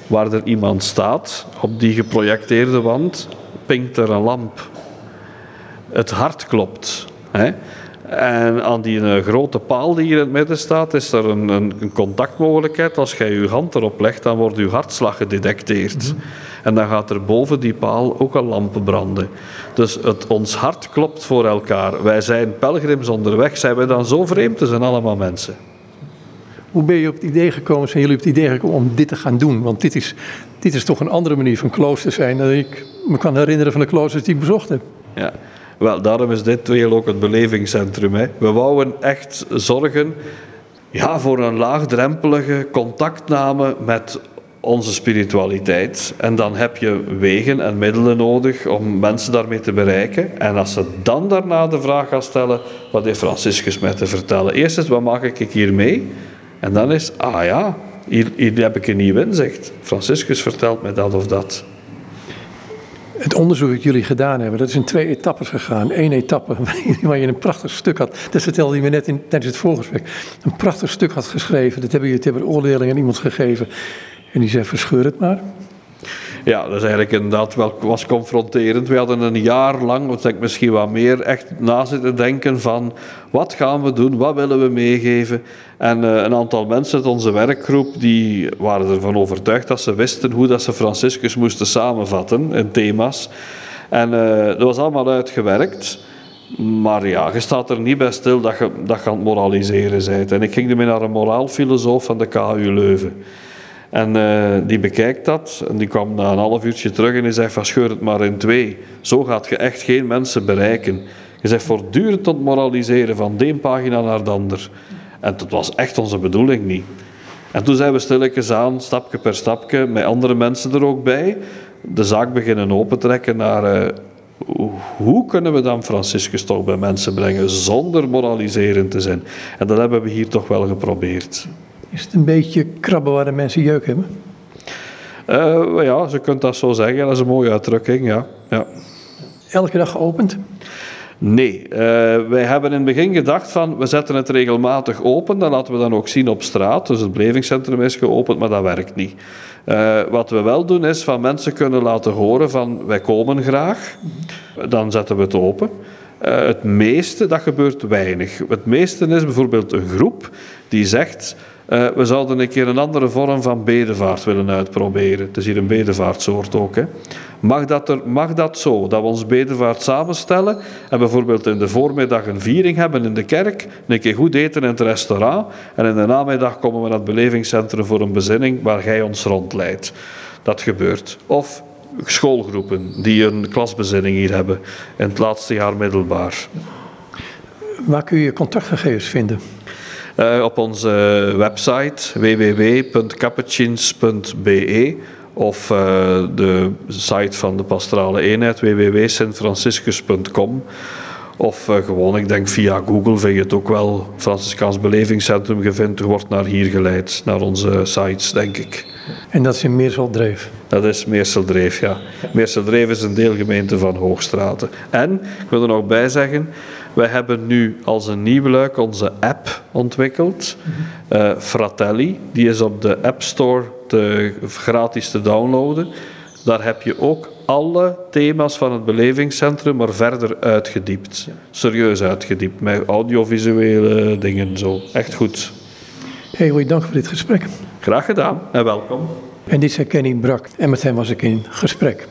waar er iemand staat op die geprojecteerde wand, pinkt er een lamp. Het hart klopt. Hè. En aan die uh, grote paal die hier in het midden staat, is er een, een, een, contactmogelijkheid. Als jij je hand erop legt, dan wordt je hartslag gedetecteerd. Mhm. En dan gaat er boven die paal ook een lamp branden. Dus het, ons hart klopt voor elkaar. Wij zijn pelgrims onderweg. Zijn wij dan zo vreemd? We zijn allemaal mensen. Hoe ben je op het idee gekomen, zijn jullie op het idee gekomen om dit te gaan doen? Want dit is, dit is toch een andere manier van klooster zijn dan ik me kan herinneren van de kloosters die ik bezocht heb. Ja, wel, daarom is dit ook het belevingscentrum. Hè. We wouden echt zorgen ja, voor een laagdrempelige contactname met onze spiritualiteit. En dan heb je wegen en middelen nodig om mensen daarmee te bereiken. En als ze dan daarna de vraag gaan stellen, wat heeft Franciscus mij te vertellen? Eerst is, wat maak ik hier mee? En dan is, ah ja, hier, hier heb ik een nieuw inzicht. Franciscus vertelt mij dat of dat. Het onderzoek dat jullie gedaan hebben, dat is in twee etappes gegaan. Eén etappe waar je een prachtig stuk had, dat vertelde je me net in, tijdens het voorgesprek, een prachtig stuk had geschreven. Dat hebben jullie hebben oordeling aan iemand gegeven. En die zei, verscheur het maar. Ja, dat is eigenlijk inderdaad wel was confronterend. We hadden een jaar lang, wat ik misschien wat meer, echt na zitten denken van wat gaan we doen, wat willen we meegeven. En uh, een aantal mensen uit onze werkgroep die waren ervan overtuigd dat ze wisten hoe dat ze Franciscus moesten samenvatten in thema's. En uh, dat was allemaal uitgewerkt. Maar ja, je staat er niet bij stil dat je, dat je moraliseren bent. En ik ging ermee naar een moraalfilosoof van de KU Leuven. En uh, die bekijkt dat en die kwam na een half uurtje terug en die zegt van scheur het maar in twee. Zo gaat je echt geen mensen bereiken. Je zegt voortdurend tot moraliseren van de pagina naar de ander. En dat was echt onze bedoeling niet. En toen zijn we stilletjes aan, stapje per stapje, met andere mensen er ook bij, de zaak beginnen opentrekken naar uh, hoe kunnen we dan Franciscus toch bij mensen brengen zonder moraliserend te zijn. En dat hebben we hier toch wel geprobeerd. Is het een beetje krabben waar de mensen jeuk hebben? Uh, ja, ze kunt dat zo zeggen. Dat is een mooie uitdrukking, ja. ja. Elke dag geopend? Nee, uh, wij hebben in het begin gedacht van we zetten het regelmatig open, dan laten we dan ook zien op straat. Dus het belevingscentrum is geopend, maar dat werkt niet. Uh, wat we wel doen is van mensen kunnen laten horen van wij komen graag, dan zetten we het open. Uh, het meeste, dat gebeurt weinig. Het meeste is bijvoorbeeld een groep die zegt uh, we zouden een keer een andere vorm van bedevaart willen uitproberen. Het is hier een bedevaartsoort ook. Hè. Mag, dat er, mag dat zo, dat we ons bedevaart samenstellen en bijvoorbeeld in de voormiddag een viering hebben in de kerk, een keer goed eten in het restaurant en in de namiddag komen we naar het belevingscentrum voor een bezinning waar jij ons rondleidt. Dat gebeurt. Of schoolgroepen die een klasbezinning hier hebben in het laatste jaar middelbaar. Waar kun je contactgegevens vinden? Uh, op onze website www.capuchins.be of uh, de site van de pastorale eenheid www.sintfranciscus.com of uh, gewoon, ik denk via Google vind je het ook wel, Franciscaans Belevingscentrum, gevindt, wordt naar hier geleid, naar onze sites, denk ik. En dat is in Meerseldreef? Dat is Meerseldreef, ja. Meerseldreef is een deelgemeente van Hoogstraten. En, ik wil er nog bij zeggen, wij hebben nu als een nieuw luik onze app ontwikkeld, uh, Fratelli. Die is op de App Store te, gratis te downloaden. Daar heb je ook alle thema's van het belevingscentrum, maar verder uitgediept. Serieus uitgediept, met audiovisuele dingen zo. Echt goed. Heel goeie dank voor dit gesprek. Graag gedaan en welkom. En dit is Kenny Brak en met hem was ik in gesprek.